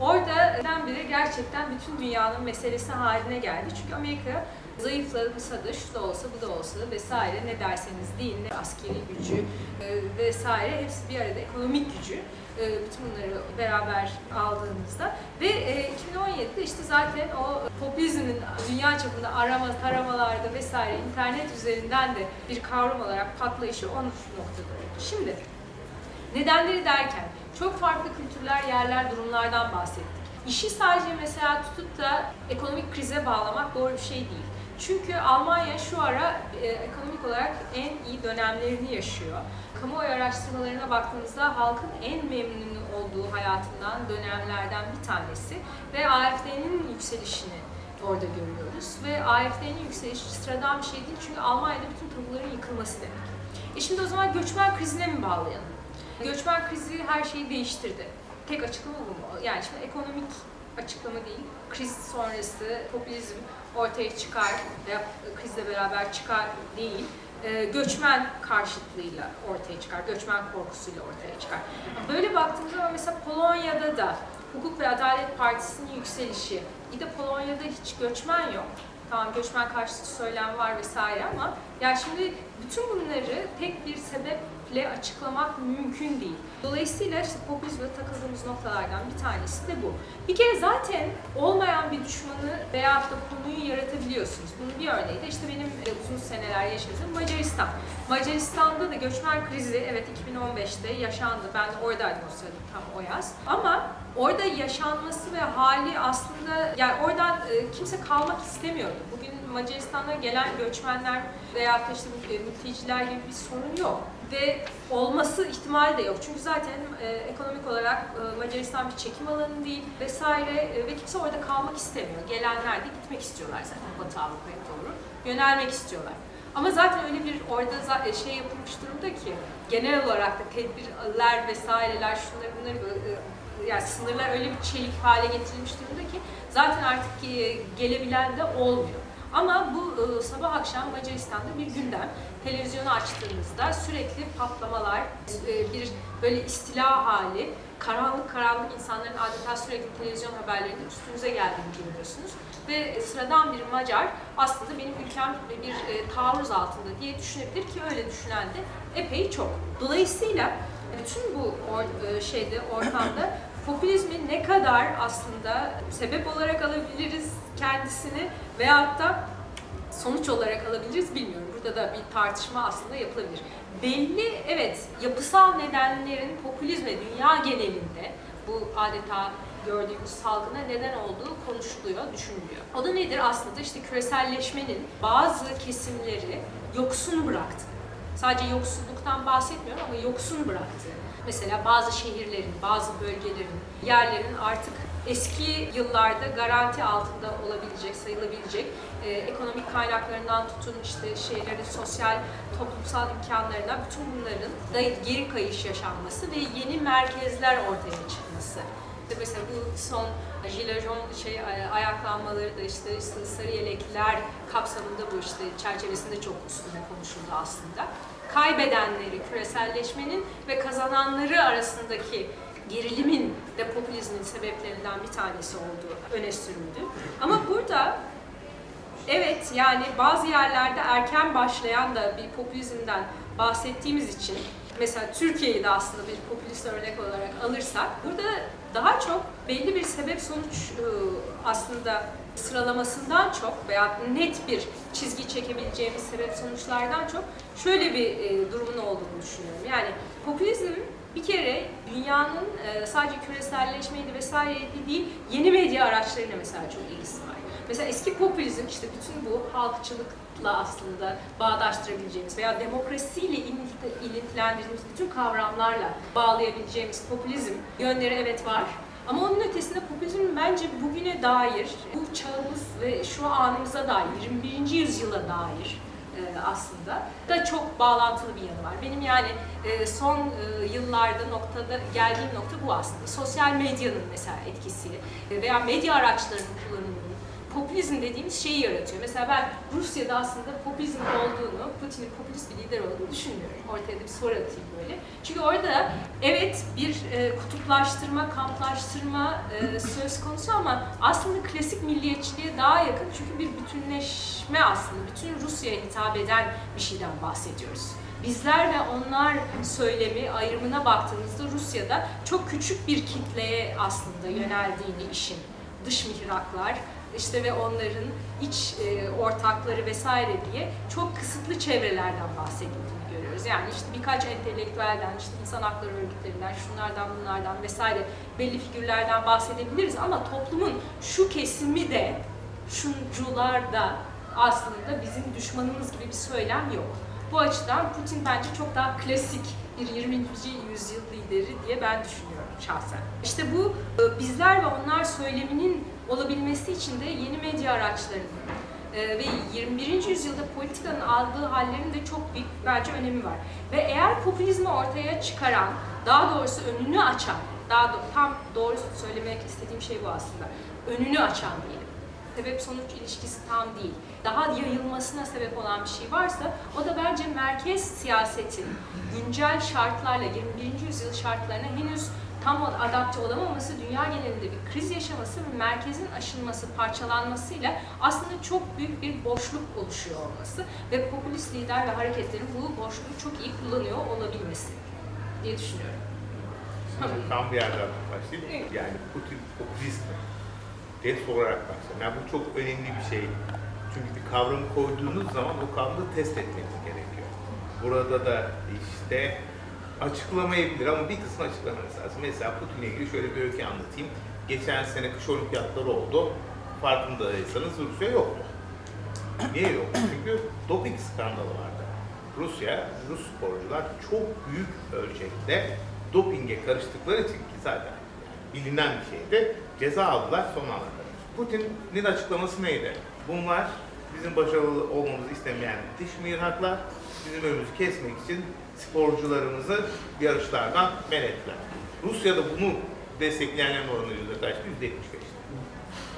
Orada biri gerçekten bütün dünyanın meselesi haline geldi. Çünkü Amerika zayıflasa da şu da olsa bu da olsa vesaire ne derseniz deyin ne askeri gücü e, vesaire hepsi bir arada ekonomik gücü e, bütün bunları beraber aldığımızda ve e, 2017'de işte zaten o popülizmin dünya çapında arama, taramalarda vesaire internet üzerinden de bir kavram olarak patlayışı o noktada oldu. Şimdi nedenleri derken çok farklı kültürler, yerler, durumlardan bahsettik. İşi sadece mesela tutup da ekonomik krize bağlamak doğru bir şey değil. Çünkü Almanya şu ara e, ekonomik olarak en iyi dönemlerini yaşıyor. Kamuoyu araştırmalarına baktığımızda halkın en memnun olduğu hayatından dönemlerden bir tanesi ve AFD'nin yükselişini orada görüyoruz. Ve AFD'nin yükselişi sıradan bir şey değil çünkü Almanya'da bütün tabuların yıkılması demek. E şimdi o zaman göçmen krizine mi bağlayalım? Göçmen krizi her şeyi değiştirdi. Tek açıklama bu mu? Yani şimdi ekonomik açıklama değil, kriz sonrası popülizm ortaya çıkar krizle beraber çıkar değil, e, göçmen karşıtlığıyla ortaya çıkar, göçmen korkusuyla ortaya çıkar. Böyle baktığımızda mesela Polonya'da da Hukuk ve Adalet Partisi'nin yükselişi, bir de Polonya'da hiç göçmen yok. Tamam göçmen karşıtı söylem var vesaire ama yani şimdi bütün bunları tek bir sebep ile açıklamak mümkün değil. Dolayısıyla işte popülizme takıldığımız noktalardan bir tanesi de bu. Bir kere zaten olmayan bir düşmanı veya da konuyu yaratabiliyorsunuz. Bunun bir örneği de işte benim uzun seneler yaşadığım Macaristan. Macaristan'da da göçmen krizi evet 2015'te yaşandı. Ben de oradaydım o sırada tam o yaz. Ama orada yaşanması ve hali aslında yani oradan e, kimse kalmak istemiyordu. Bugün Macaristan'a gelen göçmenler veya işte e, mülteciler gibi bir sorun yok ve olması ihtimali de yok. Çünkü zaten e, ekonomik olarak e, Macaristan bir çekim alanı değil vesaire e, ve kimse orada kalmak istemiyor. Gelenler de gitmek istiyorlar zaten Batı Avrupa'ya doğru. Yönelmek istiyorlar. Ama zaten öyle bir orada e, şey yapılmış durumda ki genel olarak da tedbirler vesaireler şunları bunları e, yani sınırlar öyle bir çelik hale getirilmiş durumda ki zaten artık e, gelebilen de olmuyor. Ama bu e, sabah akşam Macaristan'da bir gündem. Televizyonu açtığınızda sürekli patlamalar, e, bir böyle istila hali, karanlık karanlık insanların adeta sürekli televizyon haberlerinin üstünüze geldiğini görüyorsunuz. Ve sıradan bir Macar aslında benim ülkem bir e, taarruz altında diye düşünebilir ki öyle düşünen de epey çok. Dolayısıyla bütün bu or, e, şeyde ortamda popülizmi ne kadar aslında sebep olarak alabiliriz kendisini veyahut da sonuç olarak alabiliriz bilmiyorum. Burada da bir tartışma aslında yapılabilir. Belli evet yapısal nedenlerin popülizme dünya genelinde bu adeta gördüğümüz salgına neden olduğu konuşuluyor, düşünülüyor. O da nedir? Aslında işte küreselleşmenin bazı kesimleri yoksun bıraktı. Sadece yoksulluktan bahsetmiyorum ama yoksun bıraktı. Mesela bazı şehirlerin, bazı bölgelerin, yerlerin artık eski yıllarda garanti altında olabilecek, sayılabilecek e, ekonomik kaynaklarından tutun işte şeylerin sosyal, toplumsal imkanlarına bütün bunların da geri kayış yaşanması ve yeni merkezler ortaya çıkması. İşte mesela bu son jilejon şey ayaklanmaları da işte, işte sarı yelekler kapsamında bu işte çerçevesinde çok üstüne konuşuldu aslında. Kaybedenleri, küreselleşmenin ve kazananları arasındaki gerilimin de popülizmin sebeplerinden bir tanesi olduğu öne sürüldü. Ama burada evet yani bazı yerlerde erken başlayan da bir popülizmden bahsettiğimiz için mesela Türkiye'yi de aslında bir popülist örnek olarak alırsak burada daha çok belli bir sebep sonuç e, aslında sıralamasından çok veya net bir çizgi çekebileceğimiz sebep sonuçlardan çok şöyle bir e, durumun olduğunu düşünüyorum. Yani popülizm bir kere dünyanın e, sadece küreselleşmeydi vesaire değil, yeni medya araçlarıyla mesela çok ilgisi var. Mesela eski popülizm işte bütün bu halkçılıkla aslında bağdaştırabileceğimiz veya demokrasiyle ilintilendirdiğimiz bütün kavramlarla bağlayabileceğimiz popülizm yönleri evet var. Ama onun ötesinde popülizm bence bugüne dair, bu çağımız ve şu anımıza dair, 21. yüzyıla dair aslında da çok bağlantılı bir yanı var. Benim yani e, son e, yıllarda noktada geldiğim nokta bu aslında. Sosyal medyanın mesela etkisi veya medya araçlarının kullanımının popülizm dediğimiz şeyi yaratıyor. Mesela ben Rusya'da aslında popülizm olduğunu, Putin'in popülist bir lider olduğunu düşünmüyorum. Ortaya da bir soru atayım böyle. Çünkü orada evet bir e, kutuplaştırma, kamplaştırma e, söz konusu ama aslında klasik milliyetçiliğe daha yakın. Çünkü bir bütünleşme aslında, bütün Rusya'ya hitap eden bir şeyden bahsediyoruz. Bizler ve onlar söylemi ayrımına baktığımızda Rusya'da çok küçük bir kitleye aslında yöneldiğini işin dış mihraklar, işte ve onların iç e, ortakları vesaire diye çok kısıtlı çevrelerden bahsedildiğini görüyoruz. Yani işte birkaç entelektüelden, işte insan hakları örgütlerinden, şunlardan bunlardan vesaire belli figürlerden bahsedebiliriz ama toplumun şu kesimi de, şuncular da aslında bizim düşmanımız gibi bir söylem yok. Bu açıdan Putin bence çok daha klasik bir 20. yüzyıl lideri diye ben düşünüyorum şahsen. İşte bu e, bizler ve onlar söyleminin olabilmesi için de yeni medya araçlarının e, ve 21. yüzyılda politikanın aldığı hallerin de çok büyük bence önemi var. Ve eğer popülizmi ortaya çıkaran, daha doğrusu önünü açan, daha do tam doğru söylemek istediğim şey bu aslında. Önünü açan diyelim. Sebep sonuç ilişkisi tam değil. Daha yayılmasına sebep olan bir şey varsa o da bence merkez siyasetin güncel şartlarla 21. yüzyıl şartlarına henüz tam adapte olamaması, dünya genelinde bir kriz yaşaması ve merkezin aşılması, parçalanmasıyla aslında çok büyük bir boşluk oluşuyor olması ve popülist lider ve hareketlerin bu boşluğu çok iyi kullanıyor olabilmesi diye düşünüyorum. Tam bir yerden başlayayım. Yani Putin popülist mi? diye sorarak başlayalım. Yani bu çok önemli bir şey. Çünkü bir kavramı koyduğunuz zaman o kavramı test etmeniz gerekiyor. Burada da işte açıklamayabilir ama bir kısmı açıklamanız lazım. Mesela Putin'le ilgili şöyle bir öykü anlatayım. Geçen sene kış olimpiyatları oldu. Farkındaysanız Rusya yoktu. Niye yok? Çünkü doping skandalı vardı. Rusya, Rus sporcular çok büyük ölçekte dopinge karıştıkları için ki zaten bilinen bir şeydi. Ceza aldılar son ana kadar. Putin'in açıklaması neydi? Bunlar bizim başarılı olmamızı istemeyen dış mihraklar, bizim önümüzü kesmek için sporcularımızı yarışlardan men ettiler. Rusya'da bunu destekleyenlerin oranı yüzde kaçtı? Yüzde 75.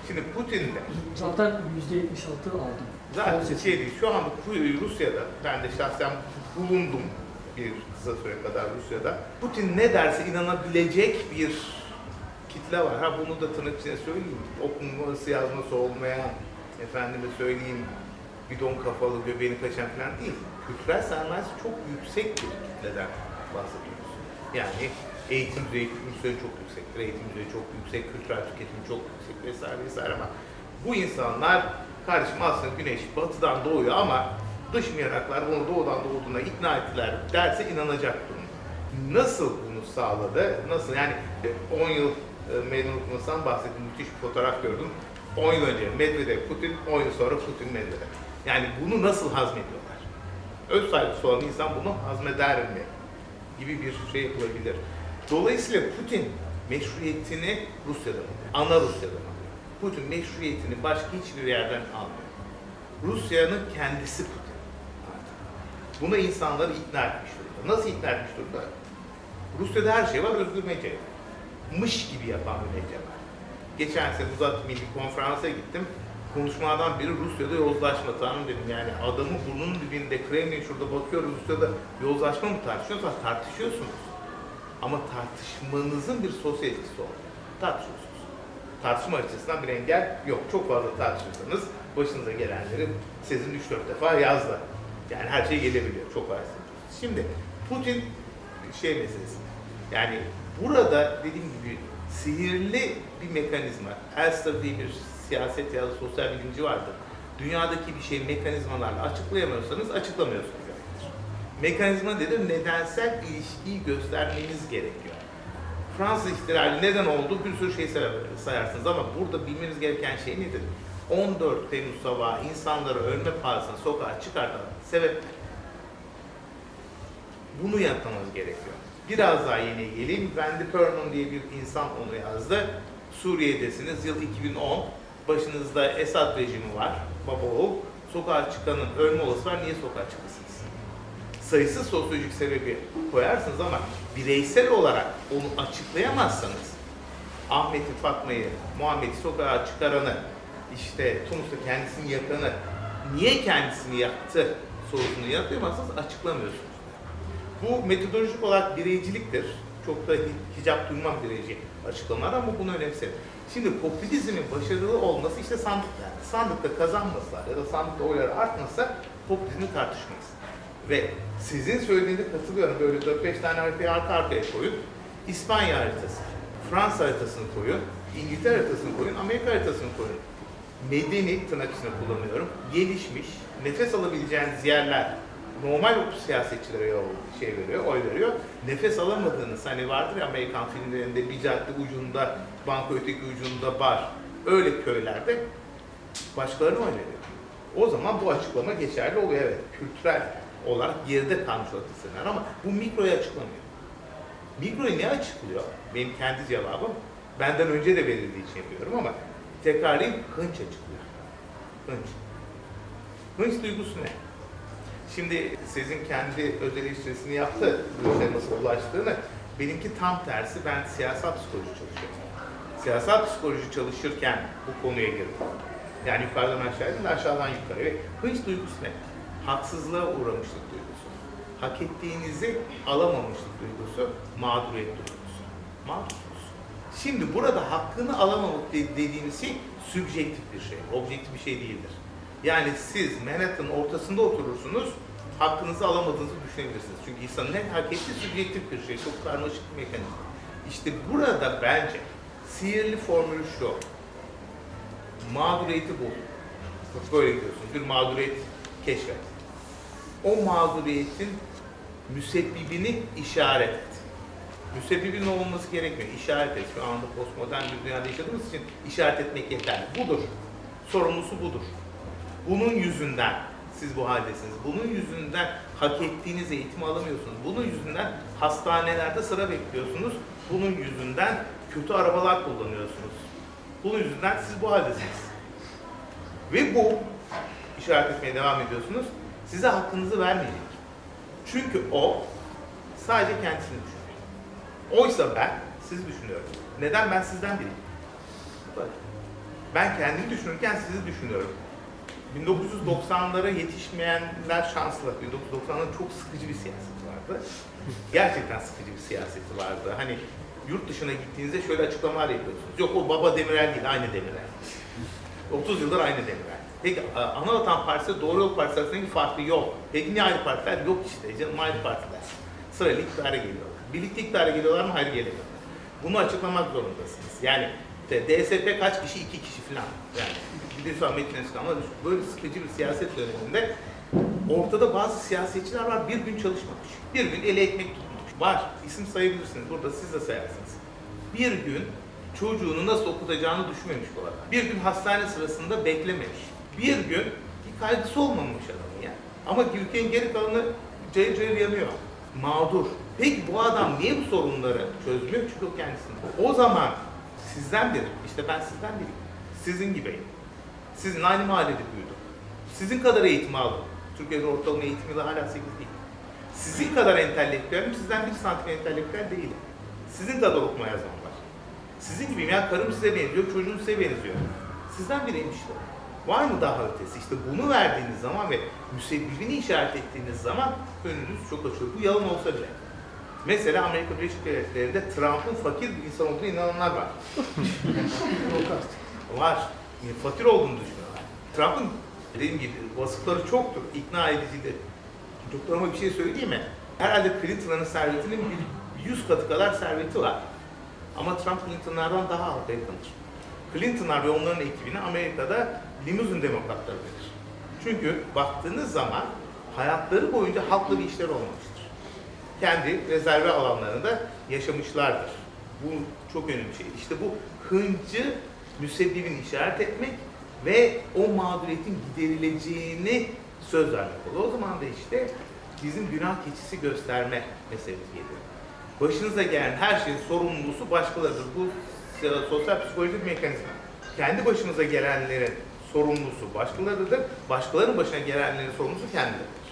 Şimdi Putin de zaten yüzde 76 aldım. Zaten şey değil, şu anda Rusya'da, ben de şahsen bulundum bir kısa süre kadar Rusya'da. Putin ne derse inanabilecek bir kitle var. Ha bunu da tırnak içine söyleyeyim. Okuması yazması olmayan, efendime söyleyeyim bidon kafalı, göbeğini kaçan falan değil. Kültürel sermayesi çok yüksek bir kitleden bahsediyoruz. Yani eğitim düzeyi Rusya'nın çok yüksektir, eğitim düzeyi çok yüksek, kültürel tüketim çok yüksek vesaire vesaire ama bu insanlar kardeşim aslında güneş batıdan doğuyor ama dış mihraklar bunu doğudan doğduğuna ikna ettiler derse inanacak durum. Nasıl bunu sağladı. Nasıl yani 10 yıl e, meydan okumasından bahsettim. Müthiş bir fotoğraf gördüm. 10 yıl önce Medvedev, Putin, 10 yıl sonra Putin, Medvedev. Yani bunu nasıl hazmediyorlar? Öz saygısı olan insan bunu hazmeder mi? Gibi bir şey yapılabilir. Dolayısıyla Putin meşruiyetini Rusya'dan alıyor. Ana Rusya'dan alıyor. Putin meşruiyetini başka hiçbir yerden almıyor. Rusya'nın kendisi Putin. artık. Buna insanları ikna etmiş durumda. Nasıl ikna etmiş durumda? Rusya'da her şey var, özgür medya. Mış gibi yapan bir medya var. Geçen sene uzat milli konferansa gittim. Konuşmadan biri Rusya'da yozlaşma tanrım dedim. Yani adamın burnunun dibinde, Kremlin şurada bakıyoruz Rusya'da yozlaşma mı tartışıyorsunuz? Tartışıyorsunuz. Ama tartışmanızın bir sosyal etkisi olmuyor. Tartışıyorsunuz. Tartışma açısından bir engel yok. Çok fazla tartışırsanız başınıza gelenleri sizin 3-4 defa yazdı. Yani her şey gelebiliyor. Çok fazla. Şimdi Putin şey meselesi. Yani burada dediğim gibi sihirli bir mekanizma. Elster diye bir siyaset ya da sosyal bilimci vardır. Dünyadaki bir şeyi mekanizmalarla açıklayamıyorsanız açıklamıyorsunuz. Mekanizma nedir? Nedensel ilişkiyi göstermeniz gerekiyor. Fransız ihtilali neden oldu? Bir sürü şey sayarsınız ama burada bilmeniz gereken şey nedir? 14 Temmuz sabahı insanları ölme pahasına sokağa çıkartan sebep bunu yapmamız gerekiyor. Biraz daha yeni geleyim. Wendy Pernon diye bir insan onu yazdı. Suriye'desiniz. Yıl 2010. Başınızda Esad rejimi var. Baba oğul. Sokağa çıkanın ölme olası var. Niye sokağa çıkasınız? Sayısız sosyolojik sebebi koyarsınız ama bireysel olarak onu açıklayamazsanız Ahmet'i, Fatma'yı, Muhammed'i sokağa çıkaranı, işte Tunus'ta kendisini yakanı, niye kendisini yaktı sorusunu yanıtlayamazsanız açıklamıyorsunuz. Bu metodolojik olarak bireyciliktir. Çok da hicap duymam bireyci açıklamalar ama bunu önemserim. Şimdi popülizmin başarılı olması işte sandıklar. Sandıkta kazanmasalar ya da sandıkta oyları artmasa popülizmi tartışmayız. Ve sizin söylediğinize katılıyorum. Böyle 4-5 tane haritayı arka arkaya koyun. İspanya haritası, Fransa haritasını koyun, İngiltere haritasını koyun, Amerika haritasını koyun. Medeni tırnak içinde kullanıyorum. Gelişmiş, nefes alabileceğiniz yerler normal siyasetçilere şey veriyor, oy veriyor. Nefes alamadığınız hani vardır ya Amerikan filmlerinde bir cadde ucunda, banka öteki ucunda bar. Öyle köylerde başkalarına oy veriyor. O zaman bu açıklama geçerli oluyor evet. Kültürel olarak geride kalmış ama bu mikroyu açıklamıyor. Mikroyu ne açıklıyor? Benim kendi cevabım benden önce de verildiği için yapıyorum ama tekrarlayayım hınç açıklıyor. Hınç. Hınç duygusu ne? Şimdi sizin kendi öz eleştirisini yaptı bu işe nasıl ulaştığını. Benimki tam tersi. Ben siyasal psikoloji çalışıyorum. Siyasal psikoloji çalışırken bu konuya girdim. Yani yukarıdan aşağıya değil aşağıdan yukarıya. Hınç duygusu ne? Haksızlığa uğramışlık duygusu. Hak ettiğinizi alamamışlık duygusu, mağduriyet duygusu. Mağdursunuz. Şimdi burada hakkını alamamak dediğimiz şey sübjektif bir şey, objektif bir şey değildir. Yani siz Manhattan'ın ortasında oturursunuz, hakkınızı alamadığınızı düşünebilirsiniz. Çünkü insanın ne hak ettiği sübjektif bir şey, çok karmaşık bir mekanizma. İşte burada bence sihirli formülü şu, mağduriyeti bul. Böyle gidiyorsun, bir mağduriyet keşfet. O mağduriyetin müsebbibini işaret et. Müsebbibinin olması gerekmiyor, işaret et. Şu anda postmodern bir dünyada yaşadığımız için işaret etmek yeterli. Budur. Sorumlusu budur. Bunun yüzünden siz bu haldesiniz. Bunun yüzünden hak ettiğiniz eğitimi alamıyorsunuz. Bunun yüzünden hastanelerde sıra bekliyorsunuz. Bunun yüzünden kötü arabalar kullanıyorsunuz. Bunun yüzünden siz bu haldesiniz. Ve bu işaret etmeye devam ediyorsunuz. Size hakkınızı vermeyecek. Çünkü o sadece kendisini düşünüyor. Oysa ben sizi düşünüyorum. Neden ben sizden değilim? Ben kendimi düşünürken sizi düşünüyorum. 1990'lara yetişmeyenler şanslı. 1990'ların çok sıkıcı bir siyaseti vardı. Gerçekten sıkıcı bir siyaseti vardı. Hani yurt dışına gittiğinizde şöyle açıklamalar yapıyorsunuz. Yok o baba Demirel değil, aynı Demirel. 30 yıldır aynı Demirel. Peki Anavatan Partisi Doğru Yol Partisi arasındaki farkı yok. Peki niye ayrı partiler? Yok işte canım ayrı partiler. Sırayla iktidara geliyorlar. Birlikte iktidara geliyorlar mı? Hayır gelemiyorlar. Bunu açıklamak zorundasınız. Yani DSP kaç kişi? iki kişi falan. Yani bir sonra Metin Özkan ama böyle sıkıcı bir siyaset döneminde ortada bazı siyasetçiler var bir gün çalışmamış. Bir gün eli ekmek tutmuş. Var. İsim sayabilirsiniz. Burada siz de sayarsınız. Bir gün çocuğunu nasıl okutacağını düşünmemiş bu adam. Bir gün hastane sırasında beklememiş. Bir gün bir kaygısı olmamış adamın ya. Ama ülkenin geri kalanı cayır cayır yanıyor. Mağdur. Peki bu adam niye bu sorunları çözmüyor? Çünkü o kendisinde. O zaman sizden biri, işte ben sizden biriyim. Sizin gibiyim. Sizin aynı mahallede büyüdüm. Sizin kadar eğitim aldım. Türkiye'de ortalama eğitim yılı hala 8 değil. Sizin kadar entelektüelim, sizden bir santim entelektüel değilim. Sizin kadar okuma yazmam var. Sizin gibiyim ya karım size benziyor, çocuğum size benziyor. Sizden biriyim işte. Var mı daha ötesi? İşte bunu verdiğiniz zaman ve müsebbibini işaret ettiğiniz zaman önünüz çok açılıyor. Bu yalan olsa bile. Mesela Amerika Birleşik Devletleri'nde Trump'ın fakir bir insan olduğunu inananlar var. Var. Yani fakir olduğunu düşünüyorlar. Trump'ın dediğim gibi vasıfları çoktur. ikna edicidir. Doktoruma bir şey söyleyeyim mi? Herhalde Clinton'ın servetinin bir 100 katı kadar serveti var. Ama Trump Clinton'lardan daha halka yakındır. Clinton'lar ve onların ekibine Amerika'da limuzin demokratları denir. Çünkü baktığınız zaman hayatları boyunca halkla bir işler olmamıştır. Kendi rezerve alanlarında yaşamışlardır. Bu çok önemli bir şey. İşte bu hıncı müsebbibini işaret etmek ve o mağduriyetin giderileceğini söz vermek oluyor. O zaman da işte bizim günah keçisi gösterme meselesi geliyor. Başınıza gelen her şeyin sorumlusu başkalarıdır. Bu sosyal psikolojik mekanizma. Kendi başınıza gelenlerin sorumlusu başkalarıdır. Başkalarının başına gelenlerin sorumlusu kendileridir.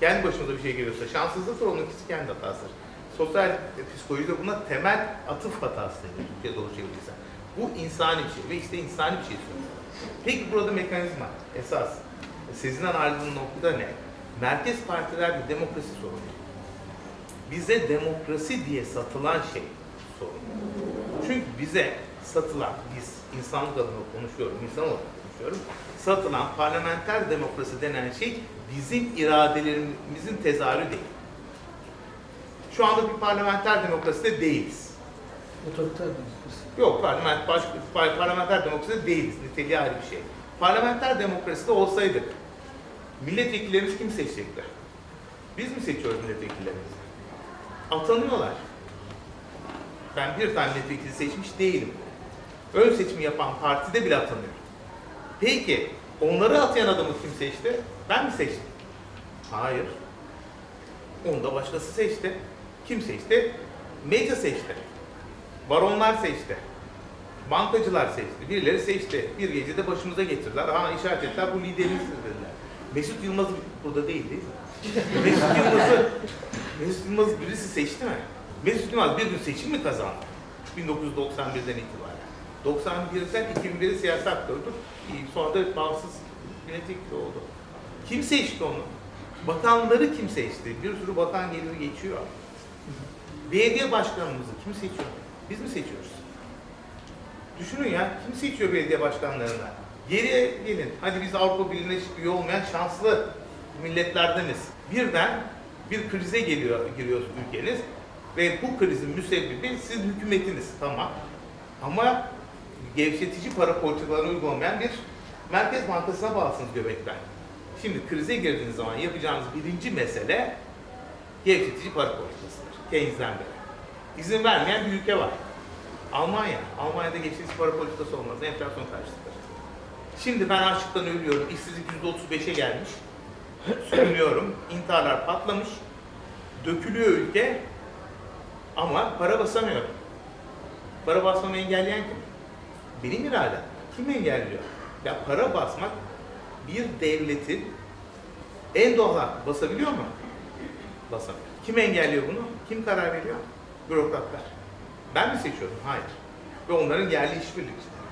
Kendi başımıza bir şey geliyorsa şanssızlıktır, onun ikisi kendi hatasıdır. Sosyal psikolojide buna temel atıf hatası denir. Türkiye doğru çevirirsen. Bu insani bir şey ve işte insani bir şey söylüyor. Peki burada mekanizma esas sizinden ayrıldığın noktada ne? Merkez partiler bir demokrasi sorunu. Bize demokrasi diye satılan şey sorun. Çünkü bize satılan, biz insanlık adına konuşuyorum, insan olarak konuşuyorum, satılan parlamenter demokrasi denen şey bizim iradelerimizin tezahürü değil. Şu anda bir parlamenter demokraside değiliz. Otoriter. Yok, parlament, baş, par- parlamenter demokraside değiliz. Niteliği ayrı bir şey. Parlamenter demokraside olsaydık, milletvekillerimiz kim seçecekler? Biz mi seçiyoruz milletvekillerimizi? Atanıyorlar. Ben bir tane milletvekili seçmiş değilim. Ön seçimi yapan partide bile atanıyor. Peki, onları atayan adamı kim seçti? Ben mi seçtim? Hayır. Onu da başkası seçti. Kim seçti? Medya seçti. Baronlar seçti. Bankacılar seçti. Birileri seçti. Bir gecede başımıza getirdiler. Ha işaret ettiler bu liderimizdir dediler. Mesut Yılmaz burada değil değil mi? Mesut Yılmaz'ı Mesut Yılmaz birisi seçti mi? Mesut Yılmaz bir gün seçim mi kazandı? 1991'den itibaren. 91'den 2001'e siyasi aktördür. Sonra da bağımsız milletvekili oldu. Kim seçti onu? Bakanları kim seçti? Bir sürü bakan gelir geçiyor. Belediye başkanımızı kim seçiyor? Biz mi seçiyoruz? Düşünün ya, kim seçiyor belediye başkanlarını? Geriye gelin. Hadi biz Avrupa Birliği'ne üye olmayan şanslı milletlerdeniz. Birden bir krize geliyor, giriyor ülkeniz ve bu krizin müsebbibi sizin hükümetiniz. Tamam. Ama gevşetici para politikalarını uygulamayan bir Merkez Bankası'na bağlısınız göbekten. Şimdi krize girdiğiniz zaman yapacağınız birinci mesele gevşetici para politikasıdır. Keynes'den beri. İzin vermeyen bir ülke var. Almanya. Almanya'da gevşetici para politikası olmaz. Enflasyon karşıtır. Şimdi ben açlıktan ölüyorum. İşsizlik %35'e gelmiş. Sürünüyorum. İntiharlar patlamış. Dökülüyor ülke. Ama para basamıyorum. Para basmamı engelleyen kim? Benim iradem. Kim engelliyor? Ya para basmak bir devletin en doğal hakkı. Basabiliyor mu? Basamıyor. Kim engelliyor bunu? Kim karar veriyor? Bürokratlar. Ben mi seçiyorum? Hayır. Ve onların yerli işbirlikçileri.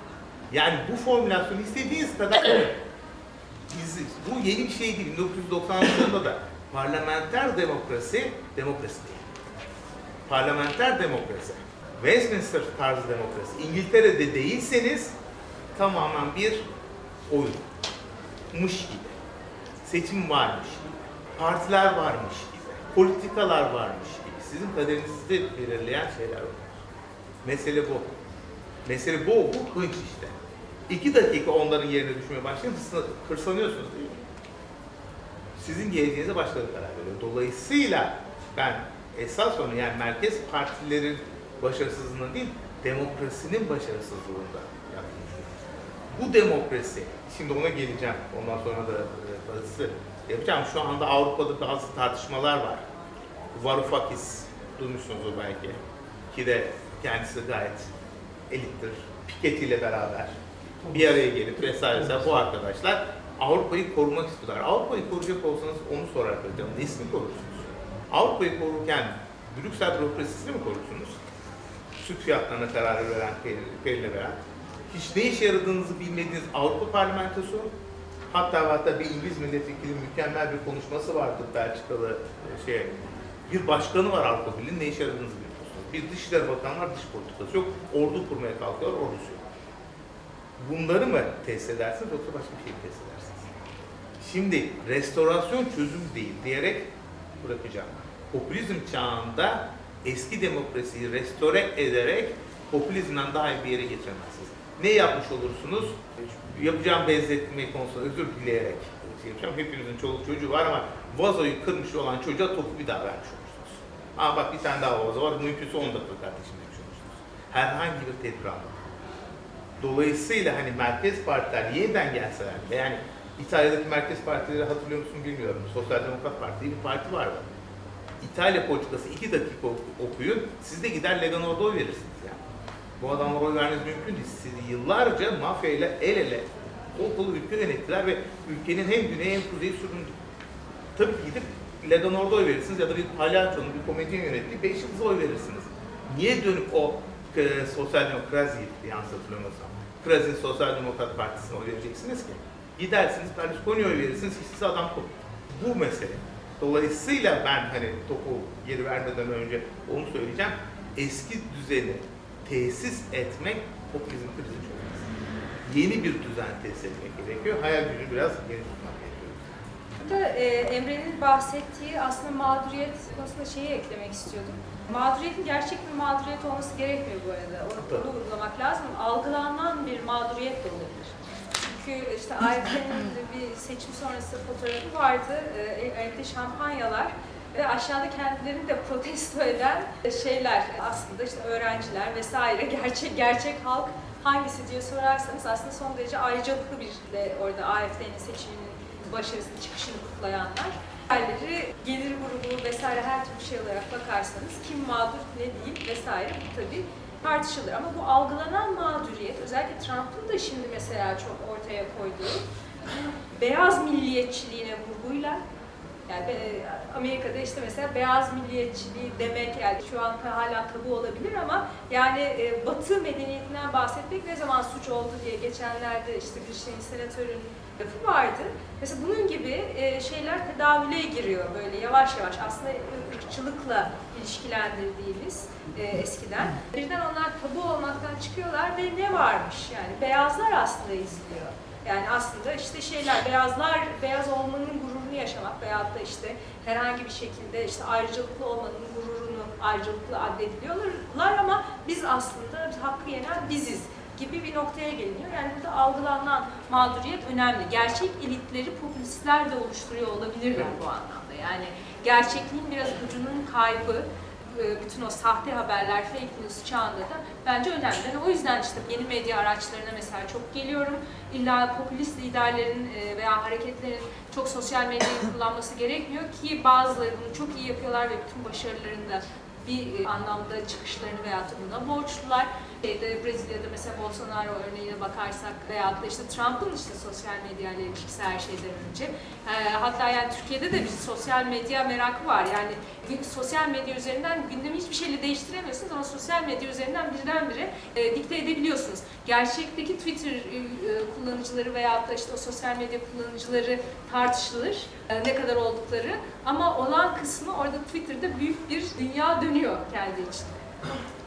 Yani bu formülasyonu istediğiniz kadar Biz, bu yeni bir şey değil. 1990 yılında da parlamenter demokrasi, demokrasi değil. Parlamenter demokrasi, Westminster tarzı demokrasi, İngiltere'de değilseniz tamamen bir oyunmuş gibi. Seçim varmış gibi. Partiler varmış gibi. Politikalar varmış gibi. Sizin kaderinizi belirleyen şeyler var. Mesele bu. Mesele bu, bu hınç işte. İki dakika onların yerine düşmeye başlayın, hırslanıyorsunuz değil mi? Sizin geleceğinize başkaları karar veriyor. Dolayısıyla ben esas sorun yani merkez partilerin başarısızlığında değil, demokrasinin başarısızlığında yapmış. Bu demokrasi, şimdi ona geleceğim, ondan sonra da e, bazısı yapacağım. Şu anda Avrupa'da bazı tartışmalar var. Varoufakis, duymuşsunuzdur belki. Ki de kendisi gayet elittir. Piketty ile beraber bir araya gelip vesaire vesaire bu arkadaşlar Avrupa'yı korumak istiyorlar. Avrupa'yı koruyacak olsanız onu sorarak hocam nesini korursunuz? Avrupa'yı korurken Brüksel bürokrasisini mi korursunuz? Süt fiyatlarına karar veren, perile veren, hiç ne işe yaradığınızı bilmediğiniz Avrupa Parlamentosu, hatta hatta bir İngiliz milletvekili mükemmel bir konuşması vardı Belçikalı e, şey, bir başkanı var Avrupa Birliği'nin ne işe yaradığınızı bilmiyorsunuz. Bir dışişleri bakanı var, dış politikası yok, ordu kurmaya kalkıyor, ordusu yok. Bunları mı test edersiniz yoksa başka bir şey mi test edersiniz? Şimdi restorasyon çözüm değil diyerek bırakacağım. Popülizm çağında eski demokrasiyi restore ederek popülizmden daha iyi bir yere getiremezsiniz. Ne yapmış olursunuz? Yapacağım benzetme konusunda özür dileyerek şey yapacağım. Hepinizin çoluk çocuğu var ama vazoyu kırmış olan çocuğa topu bir daha vermiş olursunuz. Aa bak bir tane daha vazo var, mümkünse 10 dakika kardeşim olursunuz. Herhangi bir tedbir almadan. Dolayısıyla hani merkez partiler yeniden gelseler bile yani İtalya'daki merkez partileri hatırlıyor musun bilmiyorum. Sosyal Demokrat Parti diye bir parti vardı. İtalya politikası iki dakika okuyun, siz de gider Lega Nord'a oy verirsiniz yani. Bu adamlara oy vermeniz mümkün değil. Siz yıllarca mafya ile el ele kol kolu ülke yönettiler ve ülkenin hem güneyi hem kuzeyi süründü. Tabii gidip Lega Nord'a oy verirsiniz ya da bir palyaçonun, bir komedyen yönettiği beş yıldız oy verirsiniz. Niye dönüp o e, sosyal demokrasi yanlış hatırlamıyorsam, Krazi'nin Sosyal Demokrat Partisi'ne oy vereceksiniz ki? Gidersiniz Berlusconi'ye oy verirsiniz ki siz adam kopun. Bu mesele. Dolayısıyla ben hani topu geri vermeden önce onu söyleyeceğim. Eski düzeni tesis etmek popülizm krizi çözmez. Yeni bir düzen tesis etmek gerekiyor. Hayal gücünü biraz geniş tutmak gerekiyor. Burada e, Emre'nin bahsettiği aslında mağduriyet konusunda şeyi eklemek istiyordum. Mağduriyetin gerçek bir mağduriyet olması gerekmiyor bu arada. Onu, onu vurgulamak lazım. Algılanan bir mağduriyet de olabilir. Çünkü işte AYP'nin bir seçim sonrası fotoğrafı vardı. E, evde şampanyalar ve aşağıda kendilerini de protesto eden şeyler aslında işte öğrenciler vesaire gerçek gerçek halk hangisi diye sorarsanız aslında son derece ayrıcalıklı bir de orada AFD'nin seçiminin başarısını çıkışını kutlayanlar. Diğerleri gelir grubu vesaire her türlü şey olarak bakarsanız kim mağdur ne değil vesaire bu tabii tartışılır. Ama bu algılanan mağduriyet özellikle Trump'ın da şimdi mesela çok ortaya koyduğu beyaz milliyetçiliğine vurguyla yani Amerika'da işte mesela beyaz milliyetçiliği demek yani şu an hala tabu olabilir ama yani e, Batı medeniyetinden bahsetmek ne zaman suç oldu diye geçenlerde işte bir şeyin senatörün lafı vardı. Mesela bunun gibi e, şeyler tedavüle giriyor böyle yavaş yavaş aslında ırkçılıkla ilişkilendirdiğimiz e, eskiden. Birden onlar tabu olmaktan çıkıyorlar ve ne varmış yani beyazlar aslında izliyor. Yani aslında işte şeyler, beyazlar, beyaz olmanın gururunu yaşamak veyahut da işte herhangi bir şekilde işte ayrıcalıklı olmanın gururunu ayrıcalıklı addediliyorlar ama biz aslında hakkı yenen biziz gibi bir noktaya geliniyor. Yani burada algılanan mağduriyet önemli. Gerçek elitleri popülistler de oluşturuyor olabilirler bu anlamda. Yani gerçekliğin biraz ucunun kaybı, e, bütün o sahte haberler, fake news çağında da bence önemli. Yani o yüzden işte yeni medya araçlarına mesela çok geliyorum. İlla popülist liderlerin e, veya hareketlerin çok sosyal medyayı kullanması gerekmiyor ki bazıları bunu çok iyi yapıyorlar ve bütün başarılarını da bir anlamda çıkışlarını veya buna borçlular. Şeyde, Brezilya'da mesela Bolsonaro örneğine bakarsak veya da işte Trump'ın işte sosyal medya ile ilişkisi her şeyden önce. E, hatta yani Türkiye'de de bir sosyal medya merakı var. Yani sosyal medya üzerinden gündemi hiçbir şeyle değiştiremiyorsunuz ama sosyal medya üzerinden birdenbire e, dikte edebiliyorsunuz. Gerçekteki Twitter e, kullanıcıları veya da işte o sosyal medya kullanıcıları tartışılır. E, ne kadar oldukları ama olan kısmı orada Twitter'da büyük bir dünya dönüyor kendi içinde.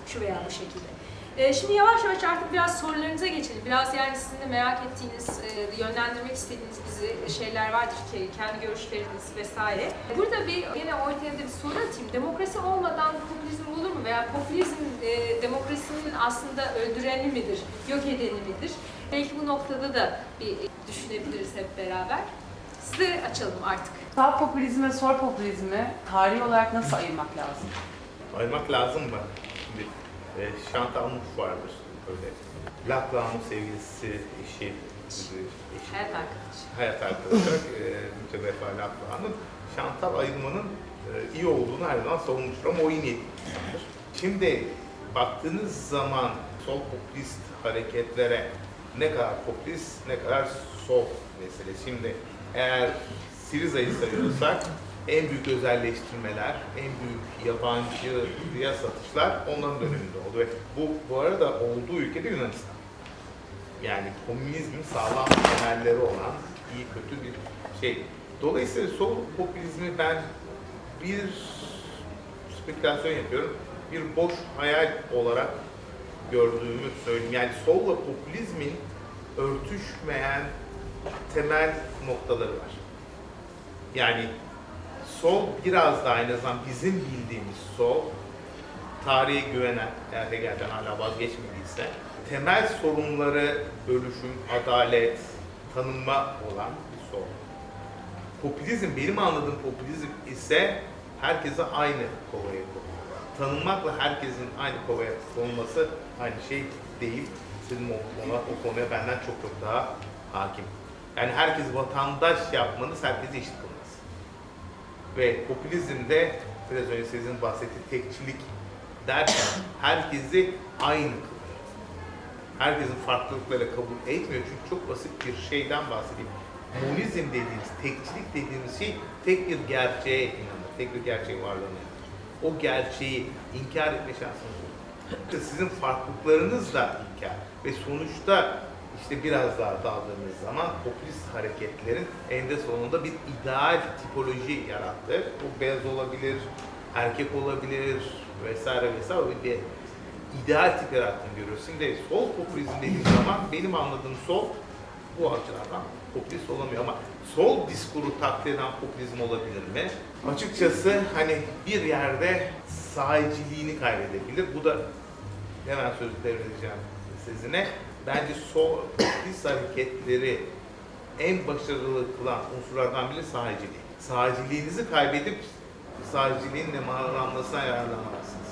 Şu veya bu şekilde. E, şimdi yavaş yavaş artık biraz sorularınıza geçelim. Biraz yani sizin de merak ettiğiniz, e, yönlendirmek istediğiniz bizi şeyler vardır ki kendi görüşleriniz vesaire. Burada bir yine ortaya bir soru atayım. Demokrasi olmadan popülizm olur mu? Veya popülizm e, demokrasinin aslında öldüreni midir, yok edeni midir? Belki bu noktada da bir düşünebiliriz hep beraber. Size açalım artık. Sağ popülizmi ve sol popülizmi tarihi olarak nasıl ayırmak lazım? Ayırmak lazım mı? E, Chantal Mouffe vardır böyle. Laclau'nun sevgilisi, eşi, eşi, Hayat arkadaşı. hayat arkadaşı e, mütevefa Laclau'nun Chantal ayırmanın e, iyi olduğunu her zaman savunmuştur ama o iyi niyetlidir. Şimdi baktığınız zaman sol popülist hareketlere ne kadar popülist ne kadar sol meselesi. Şimdi eğer Siriza'yı sayıyorsak en büyük özelleştirmeler, en büyük yabancıya satışlar onların döneminde oldu. Ve bu, bu arada olduğu ülkede Yunanistan. Yani komünizmin sağlam temelleri olan iyi kötü bir şey. Dolayısıyla sol popülizmi ben bir spekülasyon yapıyorum. Bir boş hayal olarak gördüğümü söyleyeyim. Yani solla popülizmin örtüşmeyen temel noktaları var. Yani sol biraz da en azından bizim bildiğimiz sol, tarihe güvenen, eğer Hegel'den hala vazgeçmediyse, temel sorunları bölüşüm, adalet, tanınma olan bir sol. Popülizm, benim anladığım popülizm ise herkese aynı kovaya koyuyor. Tanınmakla herkesin aynı kovaya konulması aynı şey değil. Senin o, o konuya benden çok çok daha hakim. Yani herkes vatandaş yapmanız, herkese eşit kılmanız. Ve popülizmde biraz önce sizin bahsettiği tekçilik derken herkesi aynı kılıyor. Herkesin farklılıkları kabul etmiyor çünkü çok basit bir şeyden bahsedeyim. Monizm dediğimiz, tekçilik dediğimiz şey tek bir gerçeğe inanır, tek bir gerçeğe varlığına inanır. O gerçeği inkar etme şansınız yok. Sizin farklılıklarınız da inkar ve sonuçta işte biraz daha daldığımız zaman popülist hareketlerin eninde sonunda bir ideal tipoloji yarattı. Bu beyaz olabilir, erkek olabilir vesaire vesaire bir ideal tip yarattığını görüyoruz. Şimdi sol popülizm dediğim zaman benim anladığım sol bu açılardan popülist olamıyor ama sol diskuru taklit eden popülizm olabilir mi? Açıkçası hani bir yerde sahiciliğini kaybedebilir. Bu da hemen sözü devredeceğim sizine. Bence sol popülist hareketleri en başarılı kılan unsurlardan biri sahiciliği. Sahiciliğinizi kaybedip sahiciliğin nemalanmasına yararlanamazsınız.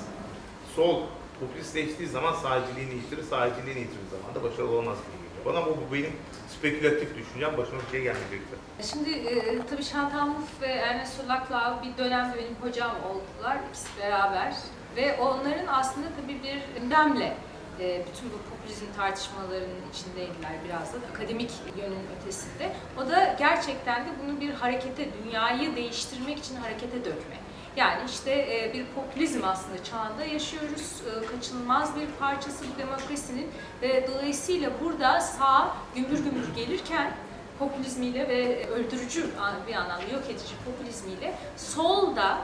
Sol popülistleştiği zaman sahiciliğini yitirir, sahiciliğini yitirdiği zaman da başarılı olamaz gibi geliyor. Bana bu, bu benim spekülatif düşüncem, başıma bir şey gelmeyecekti. Şimdi e, tabii Chantal Mouffe ve Ernest Laclau bir dönemde benim hocam oldular ikisi beraber ve onların aslında tabii bir gündemle e, bütün bu popülizm tartışmalarının içindeydiler biraz da akademik yönün ötesinde. O da gerçekten de bunu bir harekete, dünyayı değiştirmek için harekete dökme. Yani işte e, bir popülizm aslında çağında yaşıyoruz. E, kaçınılmaz bir parçası bu demokrasinin ve dolayısıyla burada sağ gümbür gümbür gelirken popülizmiyle ve öldürücü bir anlamda yok edici popülizmiyle sol da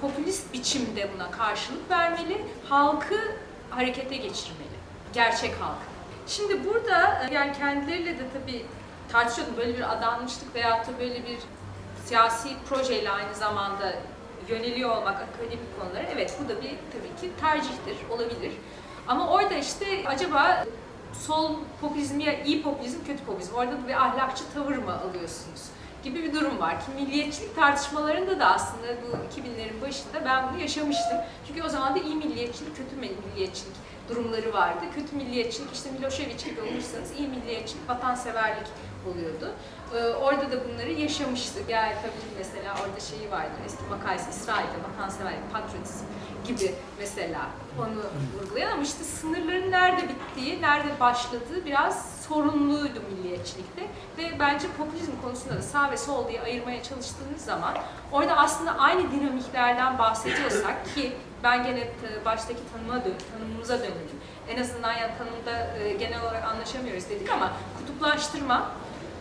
popülist biçimde buna karşılık vermeli, halkı harekete geçirmeli, gerçek halkı. Şimdi burada yani kendileriyle de tabii tartışıyordum böyle bir adanmışlık veyahut da böyle bir siyasi projeyle aynı zamanda yöneliyor olmak akademik konulara evet bu da bir tabii ki tercihtir, olabilir. Ama orada işte acaba sol popülizm ya iyi popülizm, kötü popülizm. Orada bir ahlakçı tavır mı alıyorsunuz? Gibi bir durum var ki milliyetçilik tartışmalarında da aslında bu 2000'lerin başında ben bunu yaşamıştım. Çünkü o zaman da iyi milliyetçilik, kötü milliyetçilik durumları vardı. Kötü milliyetçilik işte Milošević gibi olursanız iyi milliyetçilik, vatanseverlik oluyordu. Ee, orada da bunları yaşamıştık. Yani tabii mesela orada şeyi vardır, eski makayesi İsrail'de vatanseverlik, patriotizm gibi mesela onu vurgulayan ama işte sınırların nerede bittiği, nerede başladığı biraz sorumluydu milliyetçilikte ve bence popülizm konusunda da sağ ve sol diye ayırmaya çalıştığınız zaman orada aslında aynı dinamiklerden bahsediyorsak ki ben gene e, baştaki tanıma dön tanımımıza dönelim. En azından yani tanımda e, genel olarak anlaşamıyoruz dedik ama kutuplaştırma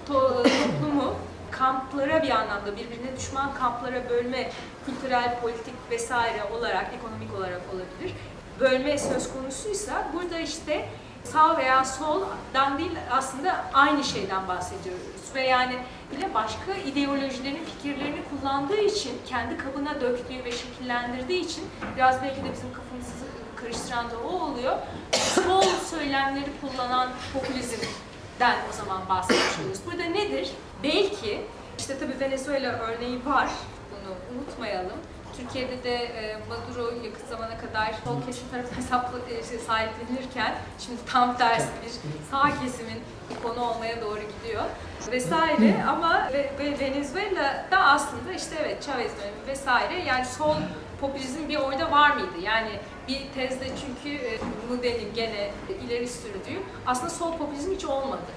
to toplumu kamplara bir anlamda birbirine düşman kamplara bölme kültürel, politik vesaire olarak, ekonomik olarak olabilir. Bölme söz konusuysa burada işte sağ veya soldan değil aslında aynı şeyden bahsediyoruz. Ve yani bile başka ideolojilerin fikirlerini kullandığı için, kendi kabına döktüğü ve şekillendirdiği için biraz belki de bizim kafamızı karıştıran da o oluyor. Sol söylemleri kullanan popülizmden o zaman bahsetmiş oluyoruz. Burada nedir? Belki İşte tabii Venezuela örneği var. Bunu unutmayalım. Türkiye'de de e, Maduro yakın zamana kadar sol kesim tarafından hesapla, e, şey, sahiplenilirken şimdi tam tersi bir sağ kesimin konu olmaya doğru gidiyor vesaire ama ve, ve Venezuela'da aslında işte evet Chavez dönemi vesaire yani sol popülizm bir orada var mıydı? Yani bir tezde çünkü e, Mude'nin gene ileri sürdüğü aslında sol popülizm hiç olmadı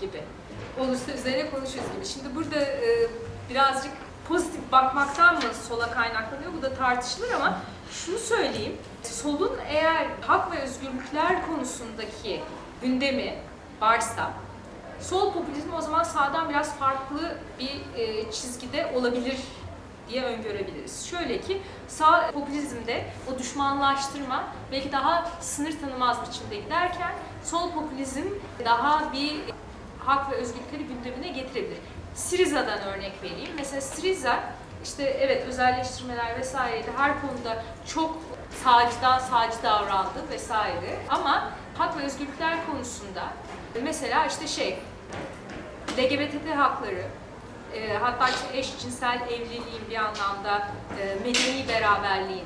gibi. Olursa üzerine konuşuyoruz gibi. Şimdi burada e, birazcık pozitif bakmaktan mı sola kaynaklanıyor bu da tartışılır ama şunu söyleyeyim. Solun eğer hak ve özgürlükler konusundaki gündemi varsa sol popülizm o zaman sağdan biraz farklı bir e, çizgide olabilir diye öngörebiliriz. Şöyle ki sağ popülizmde o düşmanlaştırma belki daha sınır tanımaz biçimde giderken sol popülizm daha bir hak ve özgürlükleri gündemine getirebilir. Siriza'dan örnek vereyim. Mesela Siriza işte evet özelleştirmeler vesaire her konuda çok sağcıdan sağcı davrandı vesaire ama hak ve özgürlükler konusunda mesela işte şey LGBT hakları e, hatta işte eşcinsel evliliğin bir anlamda e, medeni beraberliğin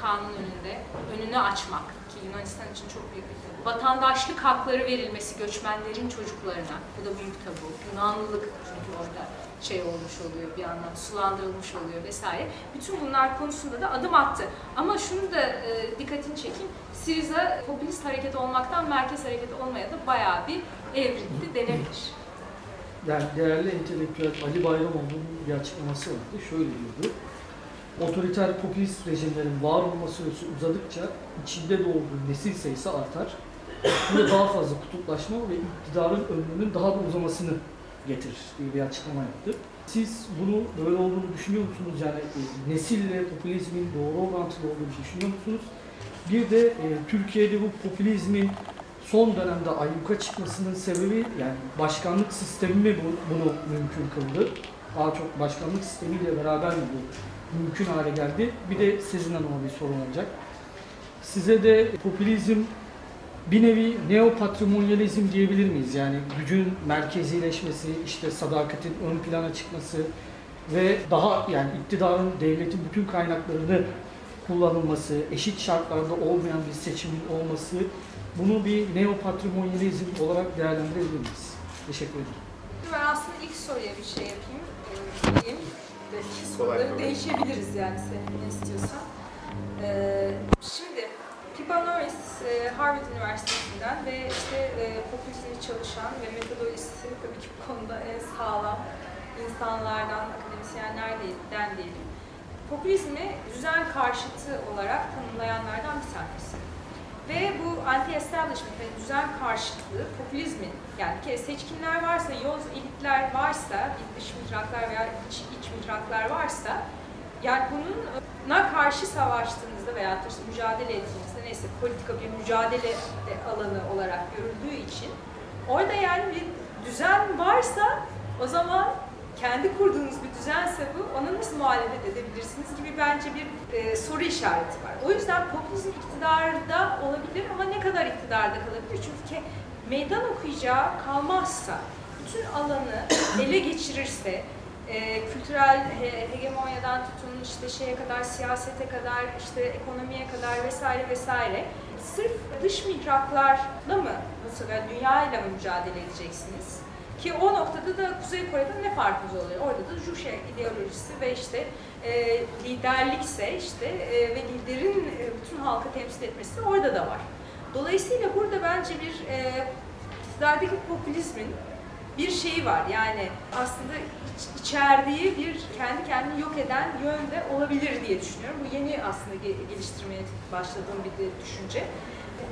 kanun önünde önünü açmak ki Yunanistan için çok büyük bir tabu. Vatandaşlık hakları verilmesi göçmenlerin çocuklarına. Bu da büyük tabu. Yunanlılık orada şey olmuş oluyor bir anlamda sulandırılmış oluyor vesaire. Bütün bunlar konusunda da adım attı. Ama şunu da e, dikkatini çekeyim. Siriza popülist hareket olmaktan merkez hareket olmaya da bayağı bir evrildi denebilir. Yani değerli entelektüel Ali Bayramoğlu'nun bir açıklaması vardı. Şöyle diyordu. Otoriter popülist rejimlerin var olma süresi uzadıkça içinde doğduğu nesil sayısı artar. Bu da daha fazla kutuplaşma ve iktidarın ömrünün daha da uzamasını getirir diye bir açıklama yaptı. Siz bunu böyle olduğunu düşünüyor musunuz? Yani e, nesille popülizmin doğru orantılı olduğunu düşünüyor musunuz? Bir de e, Türkiye'de bu popülizmin son dönemde ayyuka çıkmasının sebebi yani başkanlık sistemi mi bu, bunu mümkün kıldı? Daha çok başkanlık sistemiyle beraber mi bu mümkün hale geldi? Bir de sizin Hanım'a bir sorun olacak. Size de popülizm bir nevi neopatrimonyalizm diyebilir miyiz? Yani gücün merkezileşmesi, işte sadakatin ön plana çıkması ve daha yani iktidarın, devletin bütün kaynaklarını kullanılması, eşit şartlarda olmayan bir seçimin olması bunu bir neopatrimonyalizm olarak değerlendirebilir miyiz? Teşekkür ederim. Ben aslında ilk soruya bir şey yapayım. Ee, diyeyim. Belki soruları değişebiliriz yani senin ne istiyorsan. Ee, şimdi e, Harvard Üniversitesi'nden ve işte e, popülizmi çalışan ve metodolojisi tabii ki bu konuda en sağlam insanlardan, akademisyenlerden diyelim. Popülizmi düzen karşıtı olarak tanımlayanlardan bir tanesi. Ve bu anti-establishment, yani düzen karşıtlığı, popülizmin, yani kere seçkinler varsa, yoz elitler varsa, dış mihraklar veya iç, iç mihraklar varsa, yani bununla karşı savaştığınızda veya mücadele ettiğinizde neyse politika bir mücadele alanı olarak görüldüğü için orada yani bir düzen varsa o zaman kendi kurduğunuz bir düzense bu, ona nasıl muhalefet edebilirsiniz gibi bence bir e, soru işareti var. O yüzden popülizm iktidarda olabilir ama ne kadar iktidarda kalabilir? Çünkü meydan okuyacağı kalmazsa, bütün alanı ele geçirirse, e, kültürel he, hegemonyadan tutun işte şeye kadar, siyasete kadar, işte ekonomiye kadar vesaire vesaire. Sırf dış mihraklarla mı bu sefer dünyayla mı mücadele edeceksiniz? Ki o noktada da Kuzey Kore'de ne farkımız oluyor? Orada da Juche ideolojisi ve işte e, liderlikse işte e, ve liderin e, bütün halkı temsil etmesi orada da var. Dolayısıyla burada bence bir e, iktidardaki popülizmin bir şeyi var. Yani aslında içerdiği bir kendi kendini yok eden yönde olabilir diye düşünüyorum. Bu yeni aslında geliştirmeye başladığım bir de düşünce.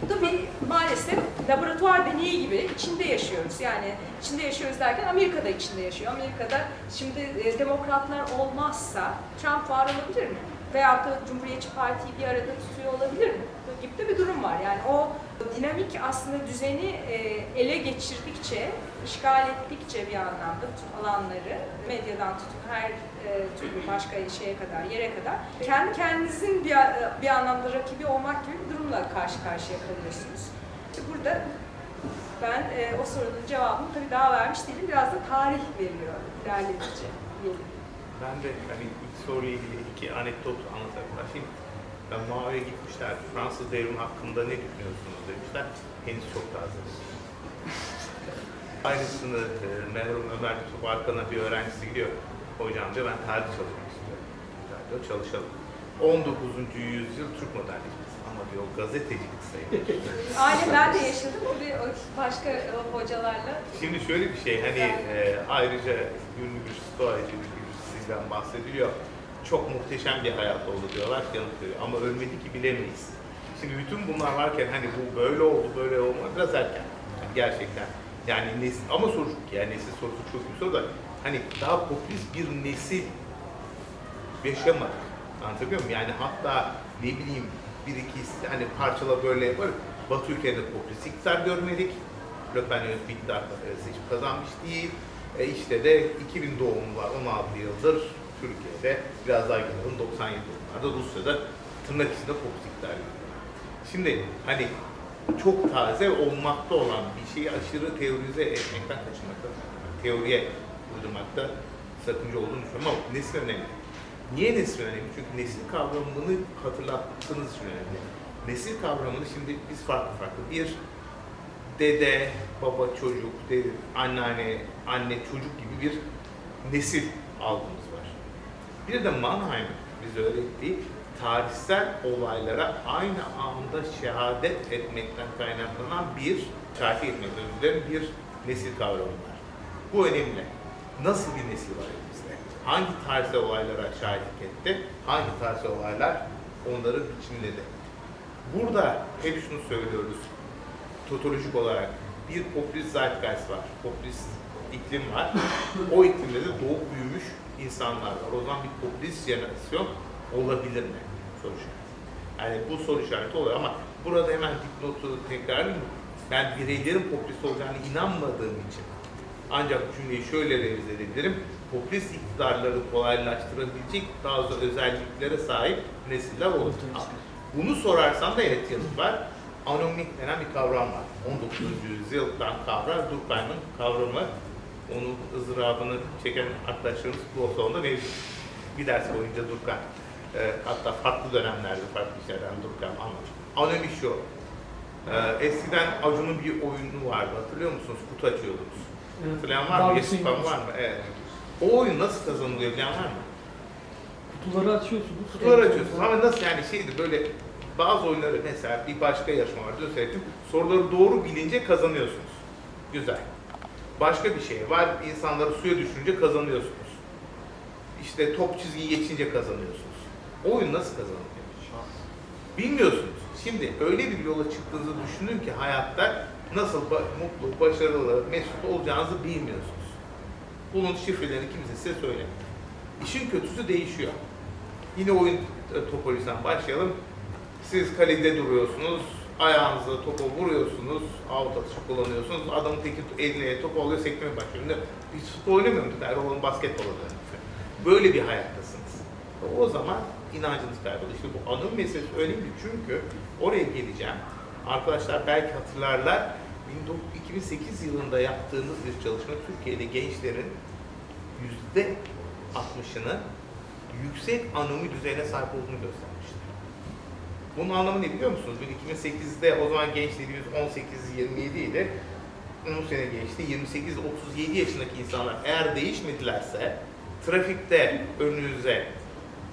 Bu da bir maalesef laboratuvar deneyi gibi içinde yaşıyoruz. Yani içinde yaşıyoruz derken Amerika'da içinde yaşıyor. Amerika'da şimdi e, demokratlar olmazsa Trump var olabilir mi? Veyahut da Cumhuriyetçi Parti'yi bir arada tutuyor olabilir mi? Gibi de bir durum var. Yani o dinamik aslında düzeni e, ele geçirdikçe, işgal ettikçe bir anlamda alanları, medyadan tutun her e, türlü başka şeye kadar, yere kadar kendi kendinizin bir, bir anlamda rakibi olmak gibi bir durumla karşı karşıya kalıyorsunuz. İşte burada ben e, o sorunun cevabını tabii daha vermiş değilim. Biraz da tarih veriyor ilerledikçe. Ben de hani ilk soruyla ilgili iki anekdot anlatarak başlayayım. Ben Mavi'ye gitmişler. Fransız devrim hakkında ne düşünüyorsunuz demişler. Henüz çok taze. Aynısını e, merhum Ömer Yusuf Arkan'a bir öğrencisi gidiyor. Hocam diyor ben tarih çalışmak istiyorum. Güzel diyor çalışalım. 19. yüzyıl Türk modernizmisi ama diyor gazetecilik sayılır. Aynı ben de yaşadım o başka e, hocalarla. Şimdi şöyle bir şey hani e, ayrıca ünlü bir stoacı birisiden bahsediliyor. Çok muhteşem bir hayat oldu diyorlar yanıtlıyor ama ölmedi ki bilemeyiz. Şimdi bütün bunlar varken hani bu böyle oldu böyle olmadı biraz erken yani gerçekten. Yani nesil, ama soru yani nesil sorusu çok bir soru da hani daha popülist bir nesil yaşamadık. Anlatabiliyor muyum? Yani hatta ne bileyim bir iki hani parçala böyle yapar. Batı ülkede popülist iktidar görmedik. Le Pen bir iktidar e, seçim kazanmış değil. E işte de 2000 doğumlu var 16 yıldır Türkiye'de biraz daha gidelim 97 doğumlarda Rusya'da tırnak içinde görüyor. Şimdi hani çok taze olmakta olan bir şeyi aşırı teorize etmekten kaçınmakta, teoriye uydurmakta sakınca olduğunu düşünüyorum ama nesil önemli. Niye nesil önemli? Çünkü nesil kavramını hatırlattığınız için önemli. Nesil kavramını şimdi biz farklı farklı. Bir, dede, baba, çocuk, dede, anneanne, anne, çocuk gibi bir nesil var. Bir de Mannheim bize öğrettiği tarihsel olaylara aynı anda şehadet etmekten kaynaklanan bir, şahit etmek özür bir nesil kavramı var. Bu önemli. Nasıl bir nesil var elimizde? Hangi tarihsel olaylara şahitlik etti? Hangi tarihsel olaylar onları biçimledi? Burada hep şunu söylüyoruz, totolojik olarak bir popülist zeitgeist var, popülist iklim var. O iklimde de doğup büyümüş insanlar var. O zaman bir popülist jenerasyon olabilir mi? Soru işareti. Yani bu soru işareti oluyor ama burada hemen dipnotu tekrarlayayım. Ben bireylerin popülist olacağını inanmadığım için ancak cümleyi şöyle revize edebilirim. Popülist iktidarları kolaylaştırabilecek bazı özelliklere sahip nesiller olur. Bunu sorarsan da evet yanıt var. Anomik denen bir kavram var. 19. yüzyıldan kavram, Durkheim'ın kavramı. Onun ızdırabını çeken arkadaşlarımız bu salonda mevcut. Bir ders boyunca Durkheim. E, hatta farklı dönemlerde farklı şeylerden Durkheim anlatıyor. Anomi şu. E, eskiden Acun'un bir oyunu vardı. Hatırlıyor musunuz? Kutu açıyordunuz. Evet. Hatırlayan var mı? Yaşıpan Singles. var mı? Evet. O oyun nasıl kazanılıyor bilen var mı? Kutuları açıyorsunuz. Kutular Evet. açıyorsunuz ama nasıl yani şeydi böyle bazı oyunları mesela bir başka yarışma var seyrettim. Soruları doğru bilince kazanıyorsunuz. Güzel. Başka bir şey var. İnsanları suya düşünce kazanıyorsunuz. İşte top çizgiyi geçince kazanıyorsunuz. O oyun nasıl kazanılıyor? Bilmiyorsunuz. Şimdi öyle bir yola çıktığınızı düşünün ki hayatta nasıl mutlu, başarılı, mesut olacağınızı bilmiyorsunuz. Bunun şifrelerini kimse size söylemiyor. İşin kötüsü değişiyor. Yine oyun e, topolojisinden başlayalım. Siz kalede duruyorsunuz, ayağınızla topa vuruyorsunuz, out atışı kullanıyorsunuz. Adamın teki eline top alıyor, sekmeye başlıyor. Ne- Hiç futbol oynamıyor mu? Erol'un basketbol oynuyor. Böyle bir hayattasınız. O zaman inancınız kayboluyor. İşte bu anım meselesi önemli çünkü oraya geleceğim. Arkadaşlar belki hatırlarlar. 2008 yılında yaptığımız bir çalışma Türkiye'de gençlerin yüzde 60'ının yüksek anomi düzeyine sahip olduğunu göstermişti. Bunun anlamı ne biliyor musunuz? Biz 2008'de o zaman genç dediğimiz 18-27 idi. 10 sene geçti. 28-37 yaşındaki insanlar eğer değişmedilerse trafikte önünüze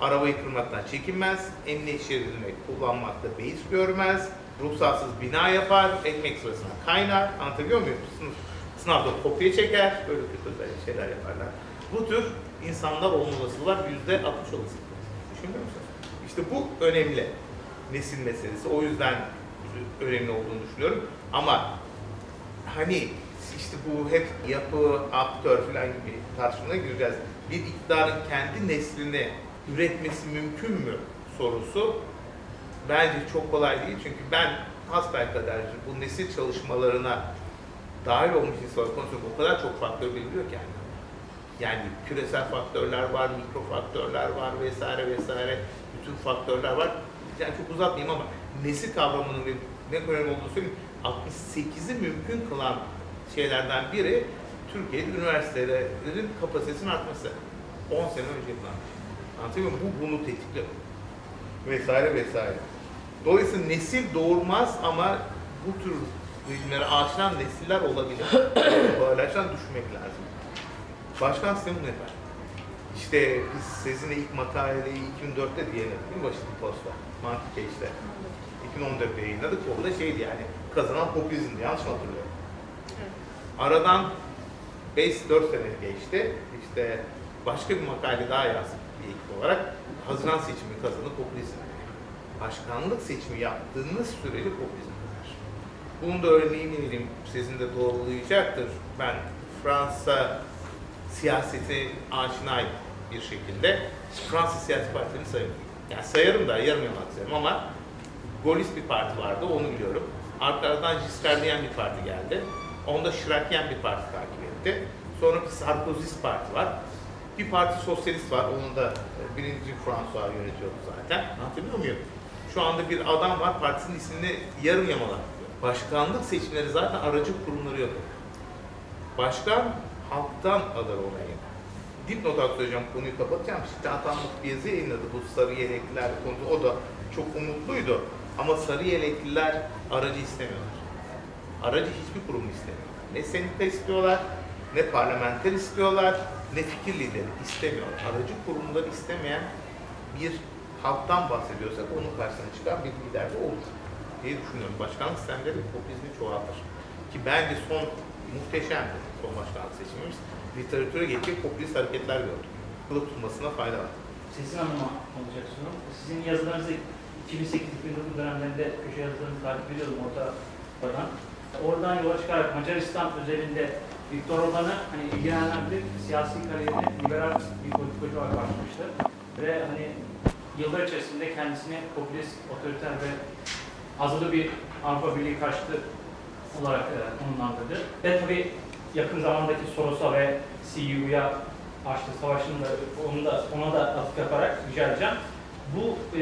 arabayı kırmaktan çekinmez, emniyet şeridini kullanmakta beis görmez, ruhsatsız bina yapar, ekmek sırasına kaynar, anlatabiliyor muyum? Sınıf, sınavda kopya çeker, böyle kötü şeyler yaparlar. Bu tür insanlar olma olasılığı var, yüzde 60 olasılık. Düşünüyor musunuz? İşte bu önemli nesil meselesi. O yüzden önemli olduğunu düşünüyorum. Ama hani işte bu hep yapı, aktör falan gibi tartışmalara gireceğiz. Bir iktidarın kendi neslini üretmesi mümkün mü sorusu bence çok kolay değil. Çünkü ben hasbelkaderci bu nesil çalışmalarına dahil olmuş insanlar konusunda o kadar çok faktör biliniyor ki yani. Yani küresel faktörler var, mikro faktörler var vesaire vesaire. Bütün faktörler var. Yani çok uzatmayayım ama nesil kavramının ve ne kadar önemli olduğunu söyleyeyim. 68'i mümkün kılan şeylerden biri Türkiye'de üniversitelerin kapasitesinin artması. 10 sene önce yapılan şey. Anlatabiliyor muyum? Bu bunu tetikliyor. Vesaire vesaire. Dolayısıyla nesil doğurmaz ama bu tür rejimlere aşılan nesiller olabilir. Açıdan düşünmek lazım. Başkan bunu yapar. İşte biz sizinle ilk makaleyi 2004'te diyelim değil mi Post'ta? Mantık işte. 2014'te yayınladık. Orada şeydi yani kazanan popülizmdi. Yanlış mı hatırlıyorum? Aradan 5-4 sene geçti. İşte başka bir makale daha yazdık bir ekip olarak. Haziran seçimi kazanı popülizm. Başkanlık seçimi yaptığınız sürece popülizm kazanır. Bunun da örneğini vereyim. Sizin de doğrulayacaktır. Ben Fransa siyaseti aşinayım bir şekilde. Fransız siyasi partilerini sayarım. Yani sayarım da yarım yamalak sayarım ama Gaullist bir parti vardı onu biliyorum. Arkadan Giscard diyen bir parti geldi. Onda Chiracien bir parti takip etti. Sonra bir Sarkozyist parti var. Bir parti sosyalist var. Onun da e, birinci François yönetiyordu zaten. Anlatabiliyor muyum? Şu anda bir adam var. Partisinin ismini yarım yamalak. Başkanlık seçimleri zaten aracı kurumları yok. Başkan halktan alır onayı. Dipnot olarak söyleyeceğim konuyu kapatacağım. Şimdi Atanlık bir yazı yayınladı bu sarı yelekliler konusu. O da çok umutluydu. Ama sarı yelekliler aracı istemiyorlar. Aracı hiçbir kurum istemiyor. Ne sendika istiyorlar, ne parlamenter istiyorlar, ne fikir lideri istemiyorlar. Aracı kurumları istemeyen bir halktan bahsediyorsak onun karşısına çıkan bir lider de olur diye düşünüyorum. Başkanlık sistemleri popülizmi çoğaltır. Ki bence son muhteşemdi son başkanlık seçimimiz. Literatüre geçecek popülist hareketler gördük. Kılık tutmasına fayda var. Sesin Hanım'a olacak sorum. Sizin yazılarınızı 2008-2009 dönemlerinde köşe yazılarınızı takip ediyordum ortadan. Oradan yola çıkarak Macaristan özelinde Viktor Orban'ı hani ilgilenen bir siyasi kariyerine liberal bir politikacı olarak başlamıştı. Ve hani yıllar içerisinde kendisini popülist, otoriter ve azılı bir Avrupa Birliği karşıtı olarak e, konumlandırdı. Ve tabii yakın zamandaki Soros'a ve CU'ya açtığı savaşını da, onu da, ona da atıf yaparak rica. Bu e,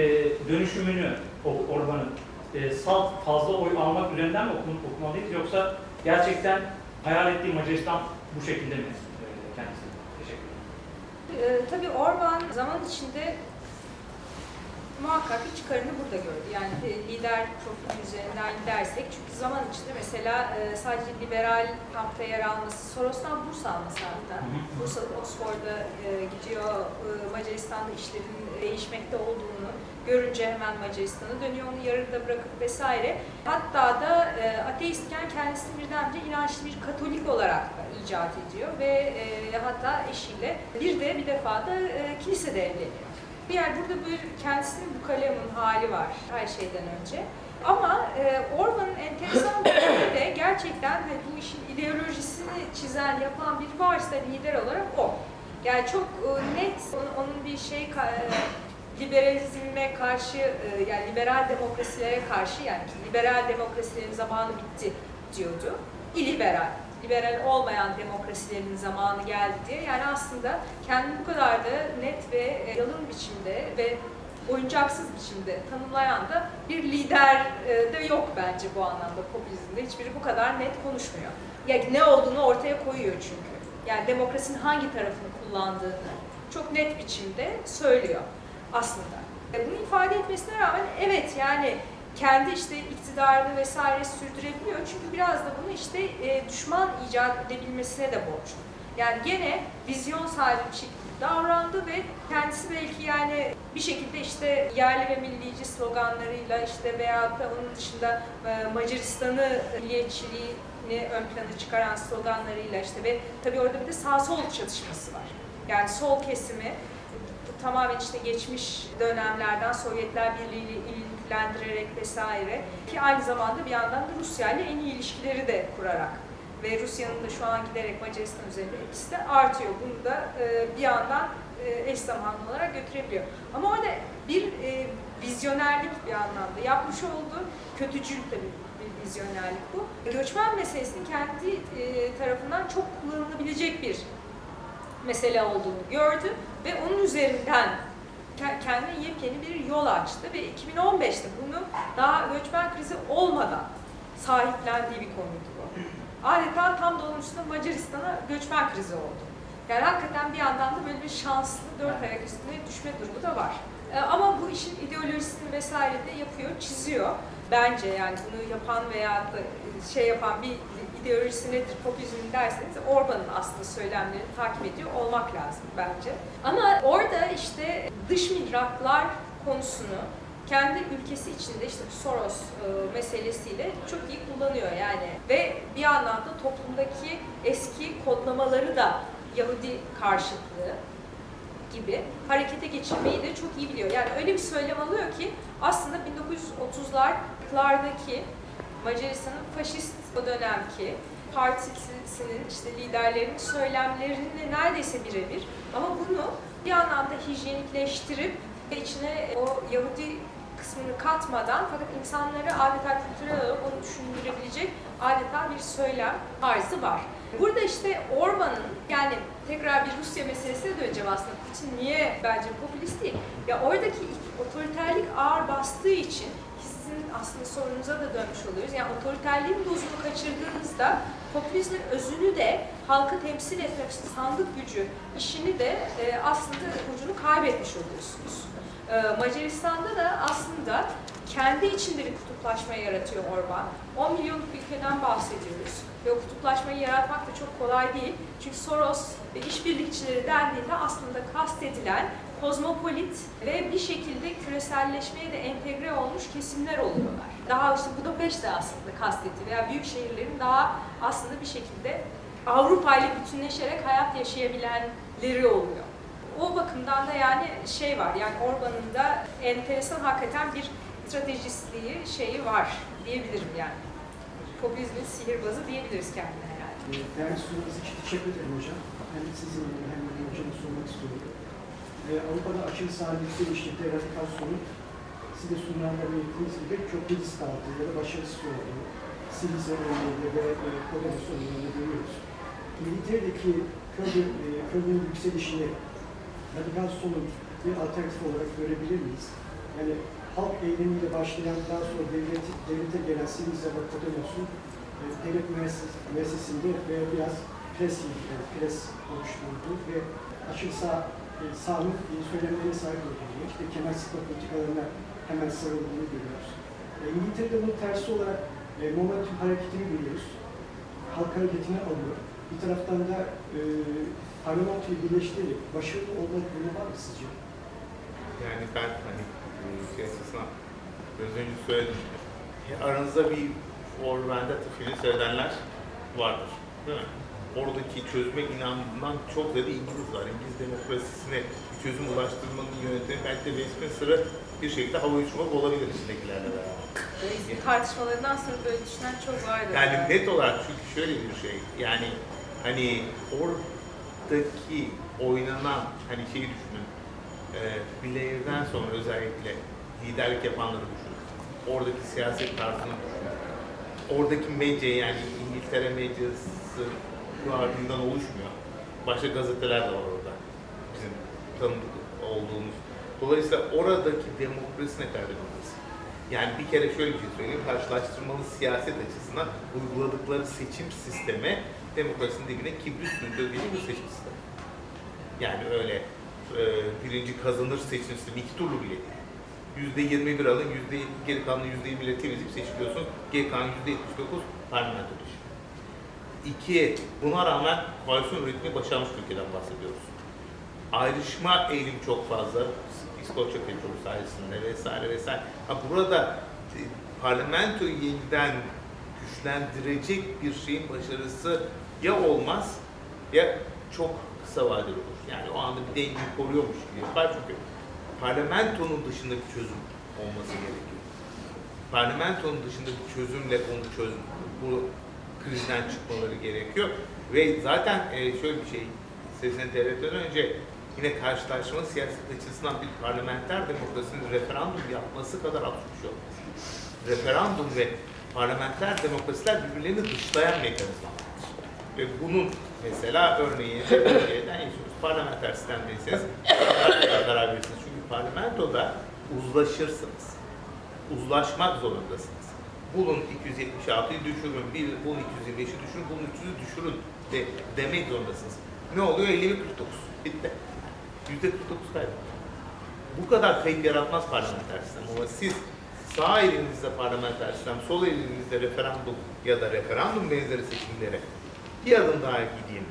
dönüşümünü Orban'ın e, salt fazla oy almak üzerinden mi okun, okumalıyız yoksa gerçekten hayal ettiği Macaristan bu şekilde mi e, kendisi? Teşekkür ederim. Ee, tabii Orban zaman içinde muhakkak bir çıkarını burada gördü. Yani e, lider profili üzerinden gidersek çünkü zaman içinde mesela e, sadece liberal kampta yer alması, Soros'tan burs alması hatta. Bursa Oxford'a e, gidiyor, e, Macaristan'da işlerin değişmekte olduğunu görünce hemen Macaristan'a dönüyor, onu yarıda bırakıp vesaire. Hatta da e, ateistken kendisini birdenbire inançlı bir Katolik olarak da icat ediyor ve e, hatta eşiyle bir de bir defa da e, kilisede evleniyor. Bir yer burada bir kendisinin bu kalemin hali var her şeyden önce. Ama e, Orban'ın enteresan bir de gerçekten hani bu işin ideolojisini çizen, yapan biri varsa lider olarak o. Yani çok e, net onun, onun bir şey e, liberalizme karşı e, yani liberal demokrasilere karşı yani liberal demokrasilerin zamanı bitti diyordu. İliberal, liberal olmayan demokrasilerin zamanı geldi diye. Yani aslında kendini bu kadar da net ve e, yalın biçimde ve oyuncaksız biçimde tanımlayan da bir lider e, de yok bence bu anlamda popülizmde. Hiçbiri bu kadar net konuşmuyor. Yani ne olduğunu ortaya koyuyor çünkü. Yani demokrasinin hangi tarafını kullandığını çok net biçimde söylüyor aslında. E, Bunu ifade etmesine rağmen evet yani kendi işte iktidarını vesaire sürdürebiliyor. Çünkü biraz da bunu işte e, düşman icat edebilmesine de borçlu. Yani gene vizyon sahibi bir şekilde davrandı ve kendisi belki yani bir şekilde işte yerli ve millici sloganlarıyla işte veyahut da onun dışında e, Macaristan'ı milliyetçiliğini ön plana çıkaran sloganlarıyla işte ve tabii orada bir de sağ sol çatışması var. Yani sol kesimi tamamen işte geçmiş dönemlerden Sovyetler Birliği ile ilgilendirerek vesaire ki aynı zamanda bir yandan da Rusya ile en iyi ilişkileri de kurarak ve Rusya'nın da şu an giderek Macaristan üzerinde etkisi de artıyor. Bunu da e, bir yandan e, eş zamanlı olarak götürebiliyor. Ama orada bir e, vizyonerlik bir anlamda yapmış olduğu kötücül tabii bir vizyonerlik bu. Göçmen meselesinin kendi e, tarafından çok kullanılabilecek bir mesele olduğunu gördü ve onun üzerinden kendine yepyeni bir yol açtı ve 2015'te bunu daha göçmen krizi olmadan sahiplendiği bir konuydu bu. Adeta tam üstüne Macaristan'a göçmen krizi oldu. Yani hakikaten bir yandan da böyle bir şanslı dört ayak üstüne düşme durumu da var. E, ama bu işin ideolojisini vesaire de yapıyor, çiziyor. Bence yani bunu yapan veya da şey yapan bir ideolojisi nedir popülizm derseniz Orban'ın aslında söylemlerini takip ediyor olmak lazım bence. Ama orada işte dış mihraklar konusunu kendi ülkesi içinde işte Soros e, meselesiyle çok iyi kullanıyor yani. Ve bir yandan da toplumdaki eski kodlamaları da Yahudi karşıtlığı gibi harekete geçirmeyi de çok iyi biliyor. Yani öyle bir söylem alıyor ki aslında 1930'lardaki Macaristan'ın faşist o dönemki partisinin işte liderlerinin söylemlerini neredeyse birebir ama bunu bir anlamda hijyenikleştirip içine o Yahudi kısmını katmadan fakat insanları adeta kültürel olarak onu düşündürebilecek adeta bir söylem tarzı var. Burada işte Orban'ın yani tekrar bir Rusya meselesine döneceğim aslında. Putin niye bence popülist değil? Ya oradaki otoriterlik ağır bastığı için aslında sorunuza da dönmüş oluyoruz. Yani otoriterliğin dozunu kaçırdığınızda popülizmin özünü de halkı temsil etmek için sandık gücü işini de e, aslında ucunu kaybetmiş oluyorsunuz. E, Macaristan'da da aslında kendi içinde bir kutuplaşma yaratıyor Orban. 10 milyonluk bir ülkeden bahsediyoruz. Ve o kutuplaşmayı yaratmak da çok kolay değil. Çünkü Soros ve işbirlikçileri dendiğinde aslında kastedilen kozmopolit ve bir şekilde küreselleşmeye de entegre olmuş kesimler oluyorlar. Daha işte Budapest de aslında kastetti veya büyük şehirlerin daha aslında bir şekilde Avrupa ile bütünleşerek hayat yaşayabilenleri oluyor. O bakımdan da yani şey var yani Orban'ın da enteresan hakikaten bir stratejistliği şeyi var diyebilirim yani. Popülizmin sihirbazı diyebiliriz kendine. Değerli sorularınız için teşekkür ederim hocam. Hem sizin hem de hocama sormak istiyorum. Avrupa'da aşırı sağlıklı ilişkide radikal sorun siz de sunumlarda belirttiğiniz gibi çok risk aldığı ya da başarısız olduğu Silize örneğinde ve e, Podemos örneğinde görüyoruz. İngiltere'deki Köln, e, Köln'ün yükselişini radikal solun bir alternatif olarak görebilir miyiz? Yani halk eylemiyle başlayan daha sonra devlet, devlete gelen Silize ve Podemos'un e, devlet müessesinde ve biraz pres, yani pres oluşturduğu ve aşırı sağ e, sağlık e, söylemlerine sahip olduğunu, işte kemer sıkma politikalarına hemen sarıldığını görüyoruz. E, İngiltere'de bunun tersi olarak e, momentum hareketini görüyoruz. Halk hareketini alıyor. Bir taraftan da e, parlamentoyu birleştirerek başarılı olma durumu var mı sizce? Yani ben hani şey biraz önce söyledim. Aranızda bir Orwell'de film söyleyenler vardır. Değil mi? Oradaki çözüme inandığından çok ziyade İngiliz var. İngiliz demokrasisine bir çözüm ulaştırmanın yöntemi belki de Westminster'ı bir şekilde hava uçurmak olabilir içindekilerle beraber. Yani, tartışmalarından sonra böyle düşünen çok vardı. Yani net olarak çünkü şöyle bir şey, yani hani oradaki oynanan hani şeyi düşünün, e, Blair'den sonra özellikle liderlik yapanları düşünün. Oradaki siyaset tarzını düşünün. Oradaki medya yani İngiltere medyası harbinden oluşmuyor. Başka gazeteler de var orada. Bizim tanıdık olduğumuz. Dolayısıyla oradaki demokrasi ne kadar demokrasi? Yani bir kere şöyle bir şey söyleyeyim, karşılaştırmalı siyaset açısından uyguladıkları seçim sistemi demokrasinin dibine kibrit sürdürgeci bir seçim sistemi. Yani öyle e, birinci kazanır seçim sistemi iki turlu bile değil. Yüzde 21 alın, yüzde geri kalanı yüzde 20 temizleyip seçiliyorsun. Geri kalan yüzde 79 parlamentoda. 2. Buna rağmen koalisyon üretmeyi başarmış bir ülkeden bahsediyoruz. Ayrışma eğilim çok fazla. İskoçya petrolü sayesinde vesaire vesaire. Ha burada e, parlamento yeniden güçlendirecek bir şeyin başarısı ya olmaz ya çok kısa vadeli olur. Yani o anda bir dengeyi koruyormuş gibi yapar çünkü parlamentonun dışında bir çözüm olması gerekiyor. Parlamentonun dışında bir çözümle onu çöz, bu krizden çıkmaları gerekiyor. Ve zaten e, şöyle bir şey, sesini devletten önce yine karşılaşma siyaset açısından bir parlamenter demokrasinin referandum yapması kadar absürt bir şey olmaz. Referandum ve parlamenter demokrasiler birbirlerini dışlayan mekanizmalardır. Ve bunun mesela örneği Türkiye'den yaşıyoruz. Parlamenter sistemdeyseniz karar verirsiniz. Çünkü parlamentoda uzlaşırsınız. Uzlaşmak zorundasınız bulun 276'yı düşürün, bir, bulun 225'i düşürün, bulun 300'ü düşürün de, demek zorundasınız. Ne oluyor? 51 49. Bitti. %49 kaybı. Bu kadar kayıp yaratmaz parlamenter sistem ama siz sağ elinizde parlamenter sistem, sol elinizde referandum ya da referandum benzeri seçimlere bir adım daha gideyim.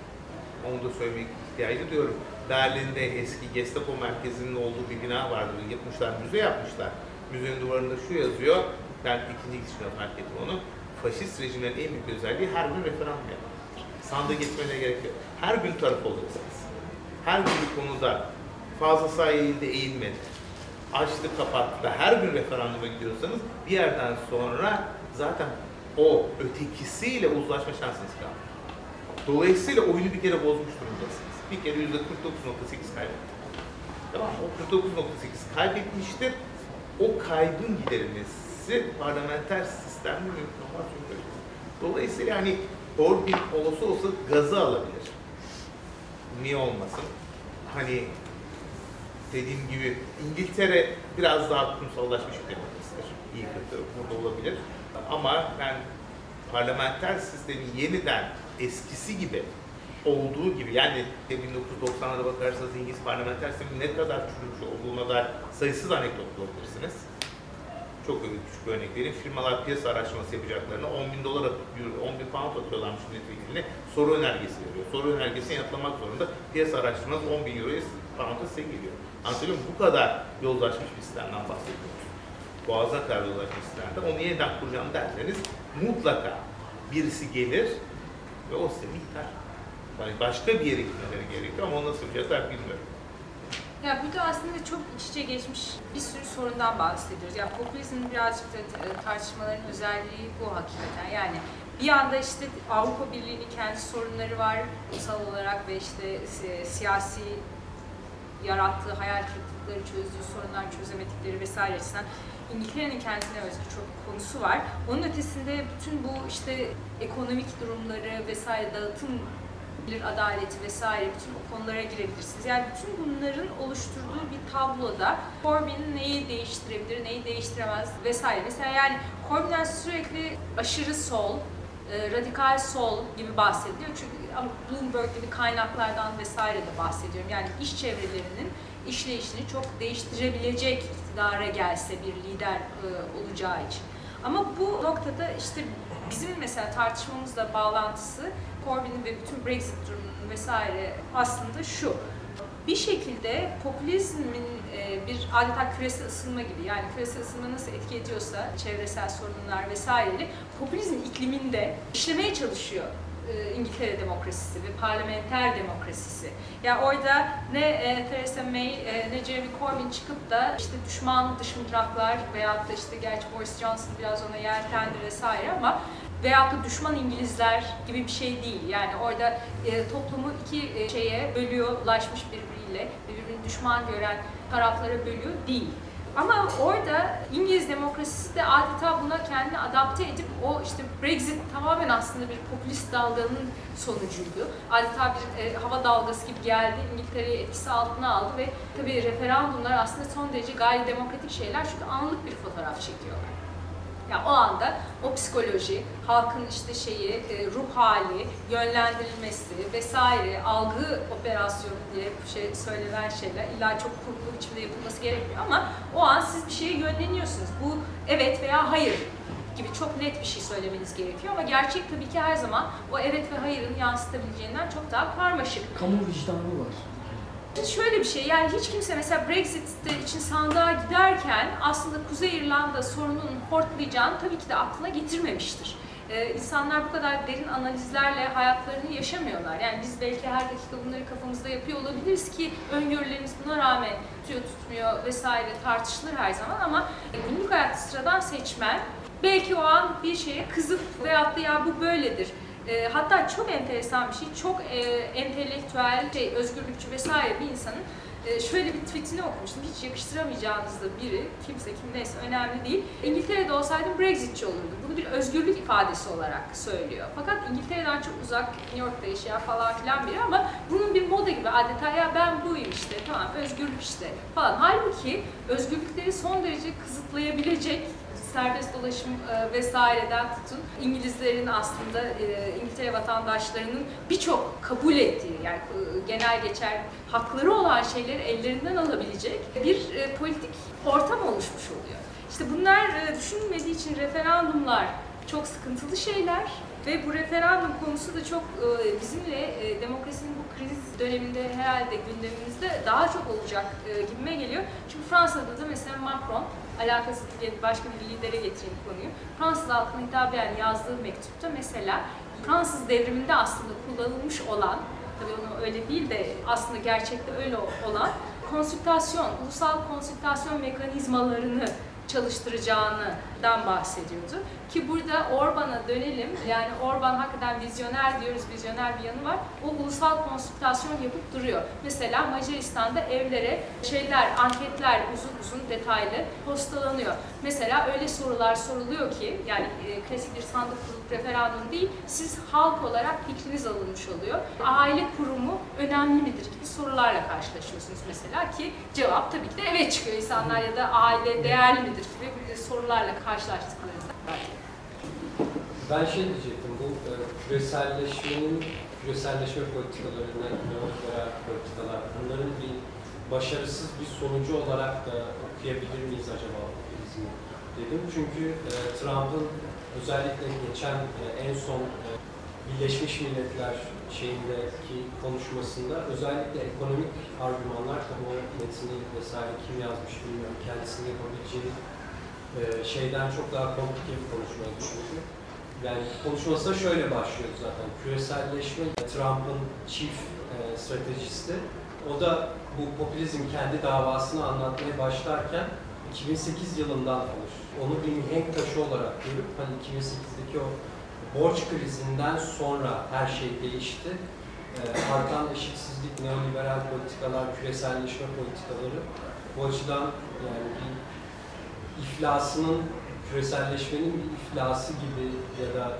Onu da söylemek ihtiyacı duyuyorum. Berlin'de eski Gestapo merkezinin olduğu bir bina vardı. Yapmışlar, müze yapmışlar. Müzenin duvarında şu yazıyor. Ben ikinci gidişimde fark ettim onu. Faşist rejimlerin en büyük özelliği her gün referandum yapmak. Sandığa geçmene gerek yok. Her gün taraf olacaksınız. Her gün bir konuda fazla sayıda eğilmedi. Açtı kapattı. Her gün referanduma gidiyorsanız bir yerden sonra zaten o ötekisiyle uzlaşma şansınız kaldı. Dolayısıyla oyunu bir kere bozmuş durumdasınız. Bir kere yüzde 49.8 kaybetti. Tamam? O 49.8 kaybetmiştir. O kaybın giderilmesi parlamenter sistemde mümkün olmaz. Çünkü Dolayısıyla hani Corbyn olası olsa gazı alabilir. Niye olmasın? Hani dediğim gibi İngiltere biraz daha kurumsallaşmış bir demokrasidir. İyi kötü burada olabilir. Ama ben parlamenter sistemin yeniden eskisi gibi olduğu gibi yani 1990'lara bakarsanız İngiliz parlamenter sistemin ne kadar çürümüş olduğuna dair sayısız anekdot bulabilirsiniz. Çok küçük bir örnek vereyim. Firmalar piyasa araştırması yapacaklarına 10 bin dolar, atıp- 10 bin pound atıyorlarmış milletvekiline soru önergesi veriyor. Soru önergesini yanıtlamak zorunda. Piyasa araştırması 10 bin euroya pound'a size geliyor. Anlatabiliyor? Bu kadar yozlaşmış bir sistemden bahsediyoruz. Boğaz'a kadar yozlaşmış sistemde. Onu yeniden kuracağım derseniz mutlaka birisi gelir ve o sistemi yıkar. Yani başka bir yere gitmeleri gerekiyor ama onu nasıl yapacaklar bilmiyorum. Ya burada aslında çok iç içe geçmiş bir sürü sorundan bahsediyoruz. Ya popülizmin birazcık da e, tartışmaların özelliği bu hakikaten. Yani bir anda işte Avrupa Birliği'nin kendi sorunları var ulusal olarak ve işte si- siyasi yarattığı hayal kırıklıkları çözdüğü sorunlar çözemedikleri vesaire açısından İngiltere'nin kendine özgü çok konusu var. Onun ötesinde bütün bu işte ekonomik durumları vesaire dağıtım gelir adaleti vesaire bütün o konulara girebilirsiniz. Yani bütün bunların oluşturduğu bir tabloda Corbyn neyi değiştirebilir, neyi değiştiremez vesaire. Mesela yani Corbyn'den sürekli aşırı sol, e, radikal sol gibi bahsediliyor. Çünkü ama Bloomberg gibi kaynaklardan vesaire de bahsediyorum. Yani iş çevrelerinin işleyişini çok değiştirebilecek iktidara gelse bir lider e, olacağı için. Ama bu noktada işte bizim mesela tartışmamızla bağlantısı Corbyn'in ve bütün Brexit durumunun vesaire aslında şu. Bir şekilde popülizmin e, bir adeta küresel ısınma gibi yani küresel ısınma nasıl etki ediyorsa çevresel sorunlar vesaireleri popülizm ikliminde işlemeye çalışıyor e, İngiltere demokrasisi ve parlamenter demokrasisi. Ya yani orada ne e, Theresa May e, ne Jeremy Corbyn çıkıp da işte düşman dış mihraklar veyahut da işte gerçi Boris Johnson biraz ona yeltendi vesaire ama veyahut da düşman İngilizler gibi bir şey değil. Yani orada e, toplumu iki e, şeye bölüyor, ulaşmış birbiriyle, birbirini düşman gören taraflara bölüyor değil. Ama orada İngiliz demokrasisi de adeta buna kendini adapte edip o işte Brexit tamamen aslında bir popülist dalganın sonucuydu. Adeta bir e, hava dalgası gibi geldi, İngiltere'yi etkisi altına aldı ve tabii referandumlar aslında son derece gayri demokratik şeyler çünkü anlık bir fotoğraf çekiyorlar. Yani o anda o psikoloji, halkın işte şeyi, e, ruh hali, yönlendirilmesi vesaire, algı operasyonu diye şey söylenen şeyler illa çok kurulu biçimde yapılması gerekmiyor ama o an siz bir şeye yönleniyorsunuz. Bu evet veya hayır gibi çok net bir şey söylemeniz gerekiyor ama gerçek tabii ki her zaman o evet ve hayırın yansıtabileceğinden çok daha karmaşık. Kamu vicdanı var. Şöyle bir şey yani hiç kimse mesela Brexit için sandığa giderken aslında Kuzey İrlanda sorununun hortlayacağını tabii ki de aklına getirmemiştir. Ee, insanlar bu kadar derin analizlerle hayatlarını yaşamıyorlar. Yani biz belki her dakika bunları kafamızda yapıyor olabiliriz ki öngörülerimiz buna rağmen tutuyor tutmuyor vesaire tartışılır her zaman ama günlük hayat sıradan seçmen belki o an bir şeye kızıp veyahut da ya bu böyledir e, hatta çok enteresan bir şey, çok e, entelektüel, şey, özgürlükçü vesaire bir insanın e, şöyle bir tweetini okumuştum. Hiç yakıştıramayacağınız da biri, kimse kim neyse önemli değil. İngiltere'de olsaydım Brexitçi olurdu. Bunu bir özgürlük ifadesi olarak söylüyor. Fakat İngiltere'den çok uzak, New York'ta yaşayan falan filan biri ama bunun bir moda gibi adeta ya ben buyum işte, tamam özgürlük işte falan. Halbuki özgürlükleri son derece kısıtlayabilecek serbest dolaşım e, vesaireden tutun İngilizlerin aslında e, İngiltere vatandaşlarının birçok kabul ettiği yani e, genel geçer hakları olan şeyleri ellerinden alabilecek bir e, politik ortam oluşmuş oluyor. İşte bunlar e, düşünülmediği için referandumlar çok sıkıntılı şeyler ve bu referandum konusu da çok e, bizimle e, demokrasinin bu kriz döneminde herhalde gündemimizde daha çok olacak e, gibime geliyor. Çünkü Fransa'da da mesela Macron, alakası değil başka bir lidere getireyim konuyu. Fransız halkına hitaben yazdığı mektupta mesela Fransız devriminde aslında kullanılmış olan, tabii onu öyle değil de aslında gerçekte öyle olan konsültasyon, ulusal konsültasyon mekanizmalarını çalıştıracağından bahsediyordu. Ki burada Orban'a dönelim. Yani Orban hakikaten vizyoner diyoruz, vizyoner bir yanı var. O ulusal konsültasyon yapıp duruyor. Mesela Macaristan'da evlere şeyler, anketler uzun uzun detaylı postalanıyor. Mesela öyle sorular soruluyor ki yani e, klasik bir sandık kurup referandum değil, siz halk olarak fikriniz alınmış oluyor. Aile kurumu önemli midir gibi sorularla karşılaşıyorsunuz mesela ki cevap tabii ki de evet çıkıyor insanlar ya da aile değerli midir gibi sorularla karşılaştıklarında. Ben şey diyecektim, bu e, küreselleşmenin, küreselleşme politikalarını, neoliberal politikalar, bunların bir başarısız bir sonucu olarak da okuyabilir miyiz acaba dedim. Çünkü e, Trump'ın özellikle geçen e, en son e, Birleşmiş Milletler şeyindeki konuşmasında özellikle ekonomik argümanlar, tabii o metni vesaire kim yazmış bilmiyorum, kendisinin yapabileceği e, şeyden çok daha komplike bir konuşmayı düşünüyorum. Yani konuşmasına şöyle başlıyor zaten. Küreselleşme Trump'ın chief e, stratejisti. O da bu popülizm kendi davasını anlatmaya başlarken 2008 yılından alır. Onu bir mihenk taşı olarak görüp hani 2008'deki o borç krizinden sonra her şey değişti. E, artan eşitsizlik, neoliberal politikalar, küreselleşme politikaları bu açıdan yani bir iflasının küreselleşmenin bir iflası gibi ya da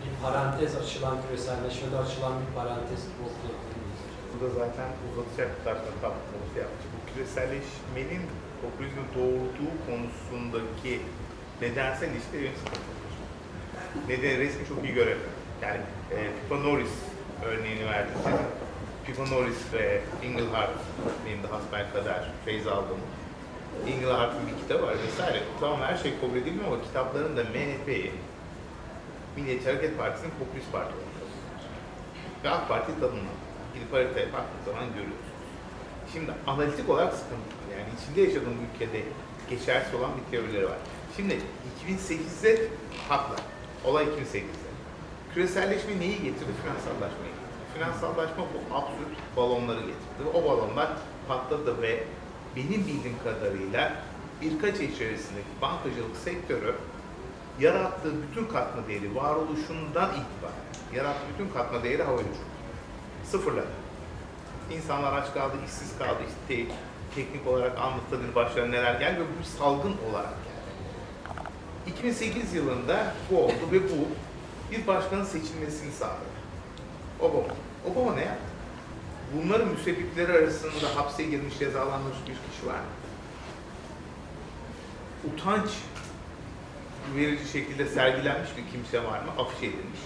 bir parantez açılan, küreselleşmede açılan bir parantez gibi okuyabiliriz. Burada zaten uzatacak tarzda kapsamımızı yaptık. Bu küreselleşmenin popülizmin doğurduğu konusundaki nedensel ilişkileri benim sıkıntılı. Nedeni resmi çok iyi göremiyorum. Yani e, Pippa Norris örneğini verdim size. Pippa Norris ve Engelhardt benim de hasbelkader feyz aldığım Engelhardt'ın bir kitabı var vesaire. Tamam her şey kabul edilmiyor ama kitaplarında MHP'yi Milliyetçi Hareket Partisi'nin popülist parti olarak Ve AK Parti tanımlar. Gidip haritaya baktığınız zaman görüyorsunuz. Şimdi analitik olarak sıkıntı. Yani içinde yaşadığım ülkede geçersiz olan bir teorileri var. Şimdi 2008'de haklı. Olay 2008'de. Küreselleşme neyi getirdi? Finansallaşmayı getirdi. Finansallaşma bu absürt balonları getirdi. O balonlar patladı ve benim bildiğim kadarıyla birkaç ay içerisindeki bankacılık sektörü yarattığı bütün katma değeri varoluşundan itibaren yarattığı bütün katma değeri havaya uçurdu. Sıfırladı. İnsanlar aç kaldı, işsiz kaldı, işte teknik olarak anlatılır başlarına neler geldi ve bu salgın olarak. 2008 yılında bu oldu ve bu bir başkanın seçilmesini sağladı. Obama. Obama ne yaptı? bunların müsebbipleri arasında hapse girmiş, cezalandırılmış bir kişi var. Utanç verici şekilde sergilenmiş bir kimse var mı? Afiş edilmiş.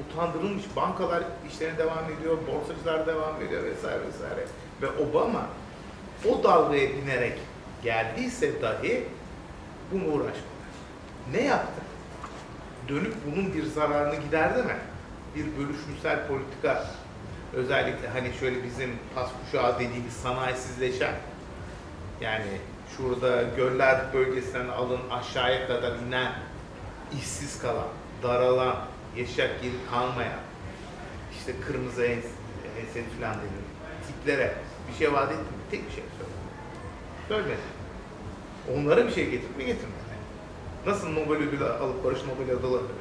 Utandırılmış. Bankalar işlerine devam ediyor, borsacılar devam ediyor vesaire vesaire. Ve Obama o dalgaya binerek geldiyse dahi bunu uğraşmadı. Ne yaptı? Dönüp bunun bir zararını giderdi mi? Bir bölüşümsel politika özellikle hani şöyle bizim pas kuşağı dediğimiz sanayisizleşen yani şurada göller bölgesinden alın aşağıya kadar inen işsiz kalan, daralan, yaşayacak yeri kalmayan işte kırmızı ense falan denir tiplere bir şey vaat etti mi? Tek bir şey söyledi. Söylemedi. Onlara bir şey getirip mi getirmedi? Nasıl Nobel ödülü alıp Barış Nobel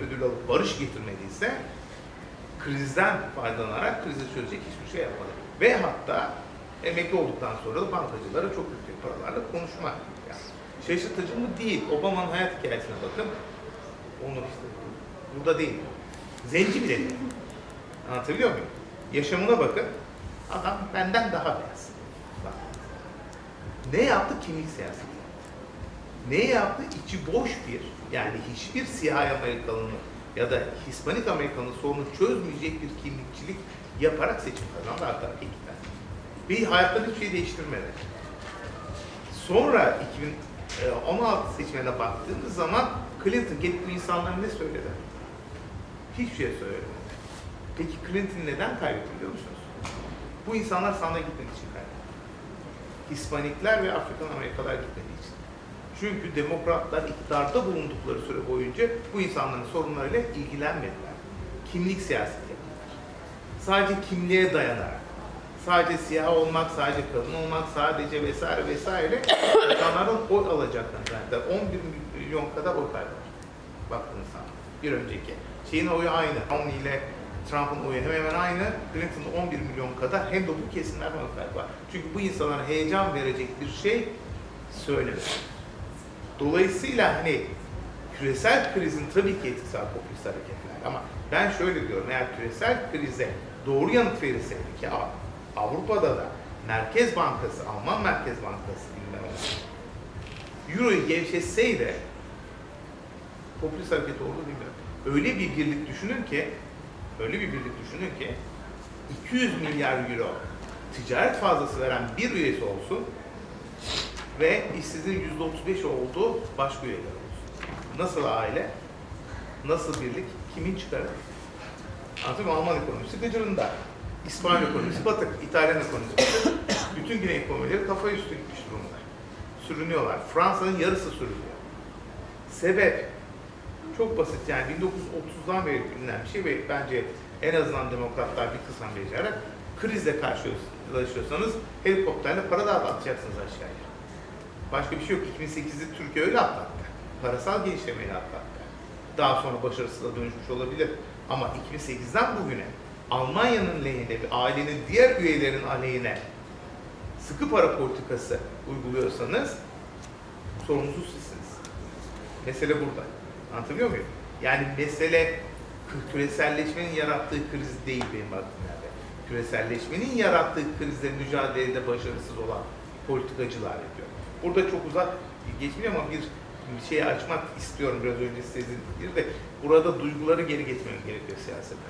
ödülü alıp barış getirmediyse krizden faydalanarak krizi çözecek hiçbir şey yapmadı. Ve hatta emekli olduktan sonra da bankacılara çok yüksek paralarla konuşma. Yani şaşırtıcı mı? Değil. Obama'nın hayat hikayesine bakın. Onu işte burada değil. Zenci bile değil. Anlatabiliyor muyum? Yaşamına bakın. Adam benden daha beyaz. Ne yaptı? Kimlik siyaseti. Ne yaptı? İçi boş bir, yani hiçbir siyah Amerikalının ya da Hispanik Amerikanın sorunu çözmeyecek bir kimlikçilik yaparak seçim kazandı Parti iktidar. Bir hayatlarını hiçbir şey değiştirmedi. Sonra 2016 seçimine baktığımız zaman Clinton gelip bu insanlara ne söyledi? Hiçbir şey söylemedi. Peki Clinton neden kaybetti biliyor musunuz? Bu insanlar sandığa gitmek için kaybetti. Hispanikler ve Afrikan Amerikalılar gitmediği için. Çünkü demokratlar iktidarda bulundukları süre boyunca bu insanların sorunlarıyla ilgilenmediler. Kimlik siyaseti yaptılar. Sadece kimliğe dayanarak, sadece siyah olmak, sadece kadın olmak, sadece vesaire vesaire insanlardan oy alacaklarını zannettiler. 11 milyon kadar oy kaybetti. Baktığınız zaman. Bir önceki. Şeyin oyu aynı. Romney ile Trump'ın oyu hemen hemen aynı. Clinton'ın 11 milyon kadar hem de bu kesimlerden oy kaybı var. Çünkü bu insanlara heyecan verecek bir şey söylemedi. Dolayısıyla hani küresel krizin tabii ki etkisi var popülist hareketler ama ben şöyle diyorum eğer küresel krize doğru yanıt verilseydi ki Avrupa'da da Merkez Bankası, Alman Merkez Bankası bilmem Euro'yu gevşetseydi popülist hareket olur bilmiyorum. Öyle bir birlik düşünün ki öyle bir birlik düşünün ki 200 milyar euro ticaret fazlası veren bir üyesi olsun ve işsizliğin %35 olduğu başka üyeler olsun. Nasıl aile? Nasıl birlik? Kimin çıkarı? Anlatayım Alman ekonomisi gıcırında. İspanya ekonomisi batık, İtalyan ekonomisi batık. Bütün güney ekonomileri kafa üstü gitmiş durumda. Sürünüyorlar. Fransa'nın yarısı sürünüyor. Sebep çok basit yani 1930'dan beri bilinen bir şey ve bence en azından demokratlar bir kısmen becerarak krizle karşılaşıyorsanız helikopterle para dağıtacaksınız aşağıya. Başka bir şey yok. 2008'de Türkiye öyle atlattı. Parasal gelişmeyi atlattı. Daha sonra başarısızla dönüşmüş olabilir. Ama 2008'den bugüne Almanya'nın lehine ve ailenin diğer üyelerin aleyhine sıkı para politikası uyguluyorsanız sorumsuz sizsiniz. Mesele burada. Anlatabiliyor muyum? Yani mesele küreselleşmenin yarattığı kriz değil benim aklımda. Küreselleşmenin yarattığı krizle mücadelede başarısız olan politikacılar yapıyor. Burada çok uzak geçmiyor ama bir şey açmak istiyorum biraz önce sizin bir de burada duyguları geri getirmemiz gerekiyor siyasete.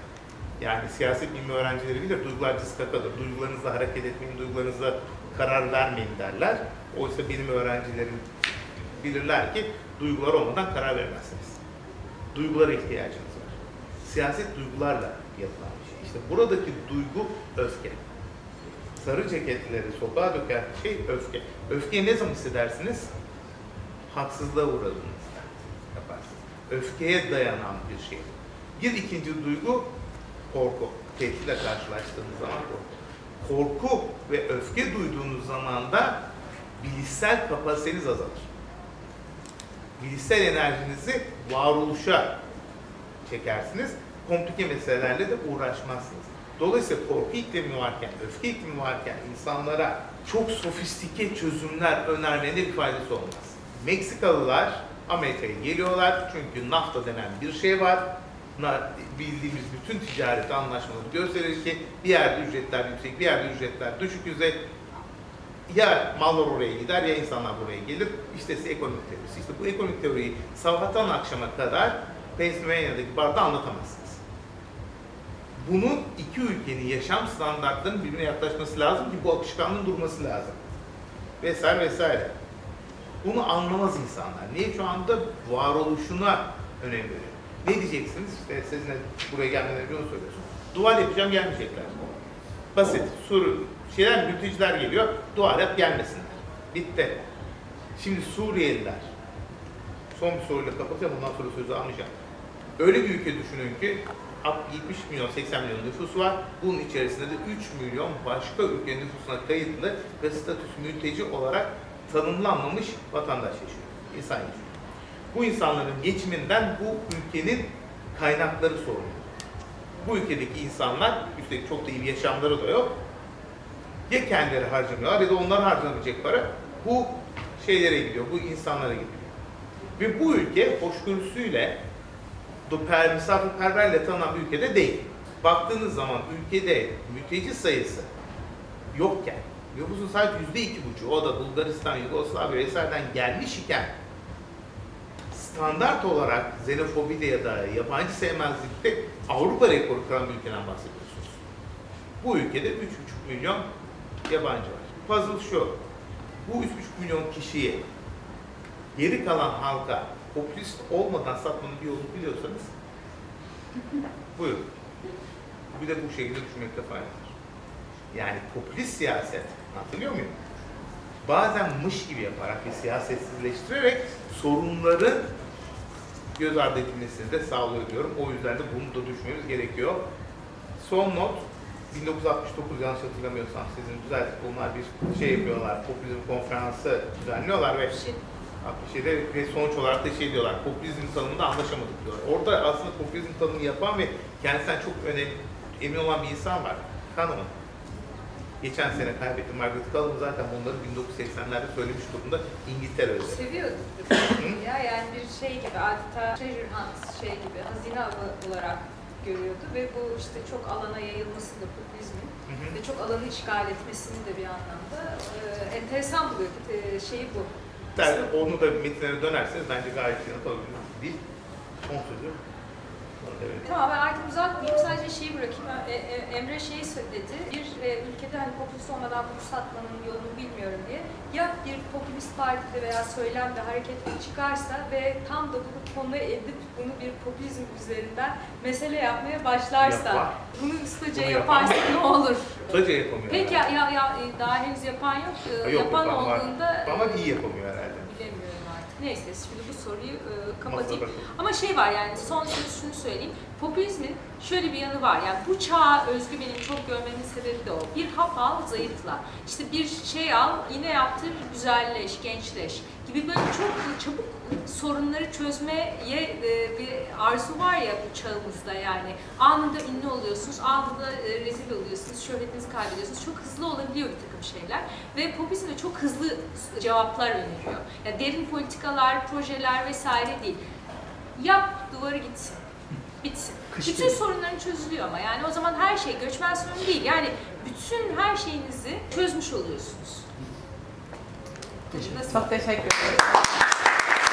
Yani siyaset bilimi öğrencileri bilir, duygular diskakadır. Duygularınızla hareket etmeyin, duygularınızla karar vermeyin derler. Oysa benim öğrencilerim bilirler ki duygular olmadan karar vermezsiniz. Duygulara ihtiyacınız var. Siyaset duygularla yapılan bir şey. İşte buradaki duygu öfke. Sarı ceketleri sokağa döken şey öfke. Öfkeyi ne zaman hissedersiniz? Haksızlığa uğradığınızda yaparsınız. Öfkeye dayanan bir şey. Bir ikinci duygu korku. Tehditle karşılaştığınız zaman korku. Korku ve öfke duyduğunuz zaman da bilişsel kapasiteniz azalır. Bilişsel enerjinizi varoluşa çekersiniz. Komplike meselelerle de uğraşmazsınız. Dolayısıyla korku iklimi varken, öfke iklimi varken insanlara çok sofistike çözümler önermenin bir faydası olmaz. Meksikalılar Amerika'ya geliyorlar çünkü NAFTA denen bir şey var. Bildiğimiz bütün ticaret anlaşmaları gösterir ki bir yerde ücretler yüksek, bir yerde ücretler düşük düzey. Ya mallar oraya gider ya insanlar buraya gelir. İşte size ekonomik teorisi. İşte bu ekonomik teoriyi sabahtan akşama kadar Pennsylvania'daki barda anlatamazsınız bunun iki ülkenin yaşam standartlarının birbirine yaklaşması lazım ki bu akışkanlığın durması lazım. Vesaire vesaire. Bunu anlamaz insanlar. Niye şu anda varoluşuna önem veriyor? Ne diyeceksiniz? İşte sizinle buraya gelmeden önce onu söylüyorsun. Duvar yapacağım gelmeyecekler. Basit. Sur şeyler, mülteciler geliyor. Duvar yap gelmesinler. Bitti. Şimdi Suriyeliler. Son bir soruyla kapatacağım. Ondan sonra sözü almayacağım. Öyle bir ülke düşünün ki 70 milyon, 80 milyon nüfus var. Bunun içerisinde de 3 milyon başka ülke nüfusuna kayıtlı ve statüs mülteci olarak tanımlanmamış vatandaş yaşıyor. İnsan yaşıyor. Bu insanların geçiminden bu ülkenin kaynakları sorumlu. Bu ülkedeki insanlar, üstelik çok da iyi bir yaşamları da yok. Ya kendileri harcamıyorlar ya da onlar harcanabilecek para bu şeylere gidiyor, bu insanlara gidiyor. Ve bu ülke hoşgörüsüyle misafirperverle tanınan bir ülkede değil. Baktığınız zaman ülkede mülteci sayısı yokken, nüfusun sadece yüzde iki buçuk, o da Bulgaristan, Yugoslavya vesaireden gelmiş iken standart olarak xenofobide ya da yabancı sevmezlikte Avrupa rekoru kıran bir ülkeden bahsediyorsunuz. Bu ülkede 3,5 milyon yabancı var. Puzzle şu, bu 3,5 milyon kişiyi geri kalan halka popülist olmadan satmanın bir yolunu biliyorsanız buyurun. Bir de bu şekilde düşünmekte fayda var. Yani popülist siyaset, hatırlıyor muyum? Bazen mış gibi yaparak ve siyasetsizleştirerek sorunların göz ardı edilmesini de sağlıyor diyorum. O yüzden de bunu da düşünmemiz gerekiyor. Son not, 1969 yanlış hatırlamıyorsam sizin düzeltip bunlar bir şey yapıyorlar, popülizm konferansı düzenliyorlar ve 67'de ve sonuç olarak da şey diyorlar, popülizm tanımında anlaşamadık diyorlar. Orada aslında popülizm tanımı yapan ve kendisinden çok önemli, emin olan bir insan var. Kahneman. Geçen sene kaybettim Margaret Kahneman zaten bunları 1980'lerde söylemiş durumda İngiltere'de. Seviyordum. ya yani bir şey gibi adeta treasure hunt şey gibi hazine avı olarak görüyordu ve bu işte çok alana yayılmasını da popülizmin ve çok alanı işgal etmesini de bir anlamda e, enteresan buluyor. E, şeyi bu. Ben onu da metinlere dönerseniz bence gayet yanıtabilirim değil. Son sözü. Devredeyim. Tamam ben artık uzatmayayım. Sadece şeyi bırakayım. E, e, Emre şeyi söyledi. Bir e, ülkede hani popülist olmadan bunu satmanın yolunu bilmiyorum diye. Ya bir popülist partide veya söylemde hareket çıkarsa ve tam da bunu konu edip bunu bir popülizm üzerinden mesele yapmaya başlarsa. Yapar. Bunu ustaca Bunu yaparsa yapar. ne olur? Sadece yapamıyor. Peki ya, herhalde. ya, ya daha henüz yapan yok. Yok, yapan var. olduğunda Ama iyi yapamıyor herhalde. bilemiyorum. Neyse şimdi bu soruyu e, kapatayım. Ama şey var yani son söz şunu söyleyeyim. Popülizmin şöyle bir yanı var. Yani bu çağa özgü benim çok görmemin sebebi de o. Bir hap al, zayıfla. İşte bir şey al, yine yaptır, güzelleş, gençleş gibi böyle çok çabuk sorunları çözmeye e, bir arzu var ya bu çağımızda yani. Anında ünlü oluyorsunuz, anında e, rezil oluyorsunuz, şöhretinizi kaybediyorsunuz. Çok hızlı olabiliyor bir takım şeyler. Ve popülizm de çok hızlı cevaplar öneriyor. Yani derin politikalar, projeler vesaire değil. Yap, duvarı gitsin. Bitsin. Kış bütün değil. sorunların çözülüyor ama yani o zaman her şey göçmen sorunu değil. Yani bütün her şeyinizi çözmüş oluyorsunuz. Teşekkür Nasıl? Çok teşekkür ederim.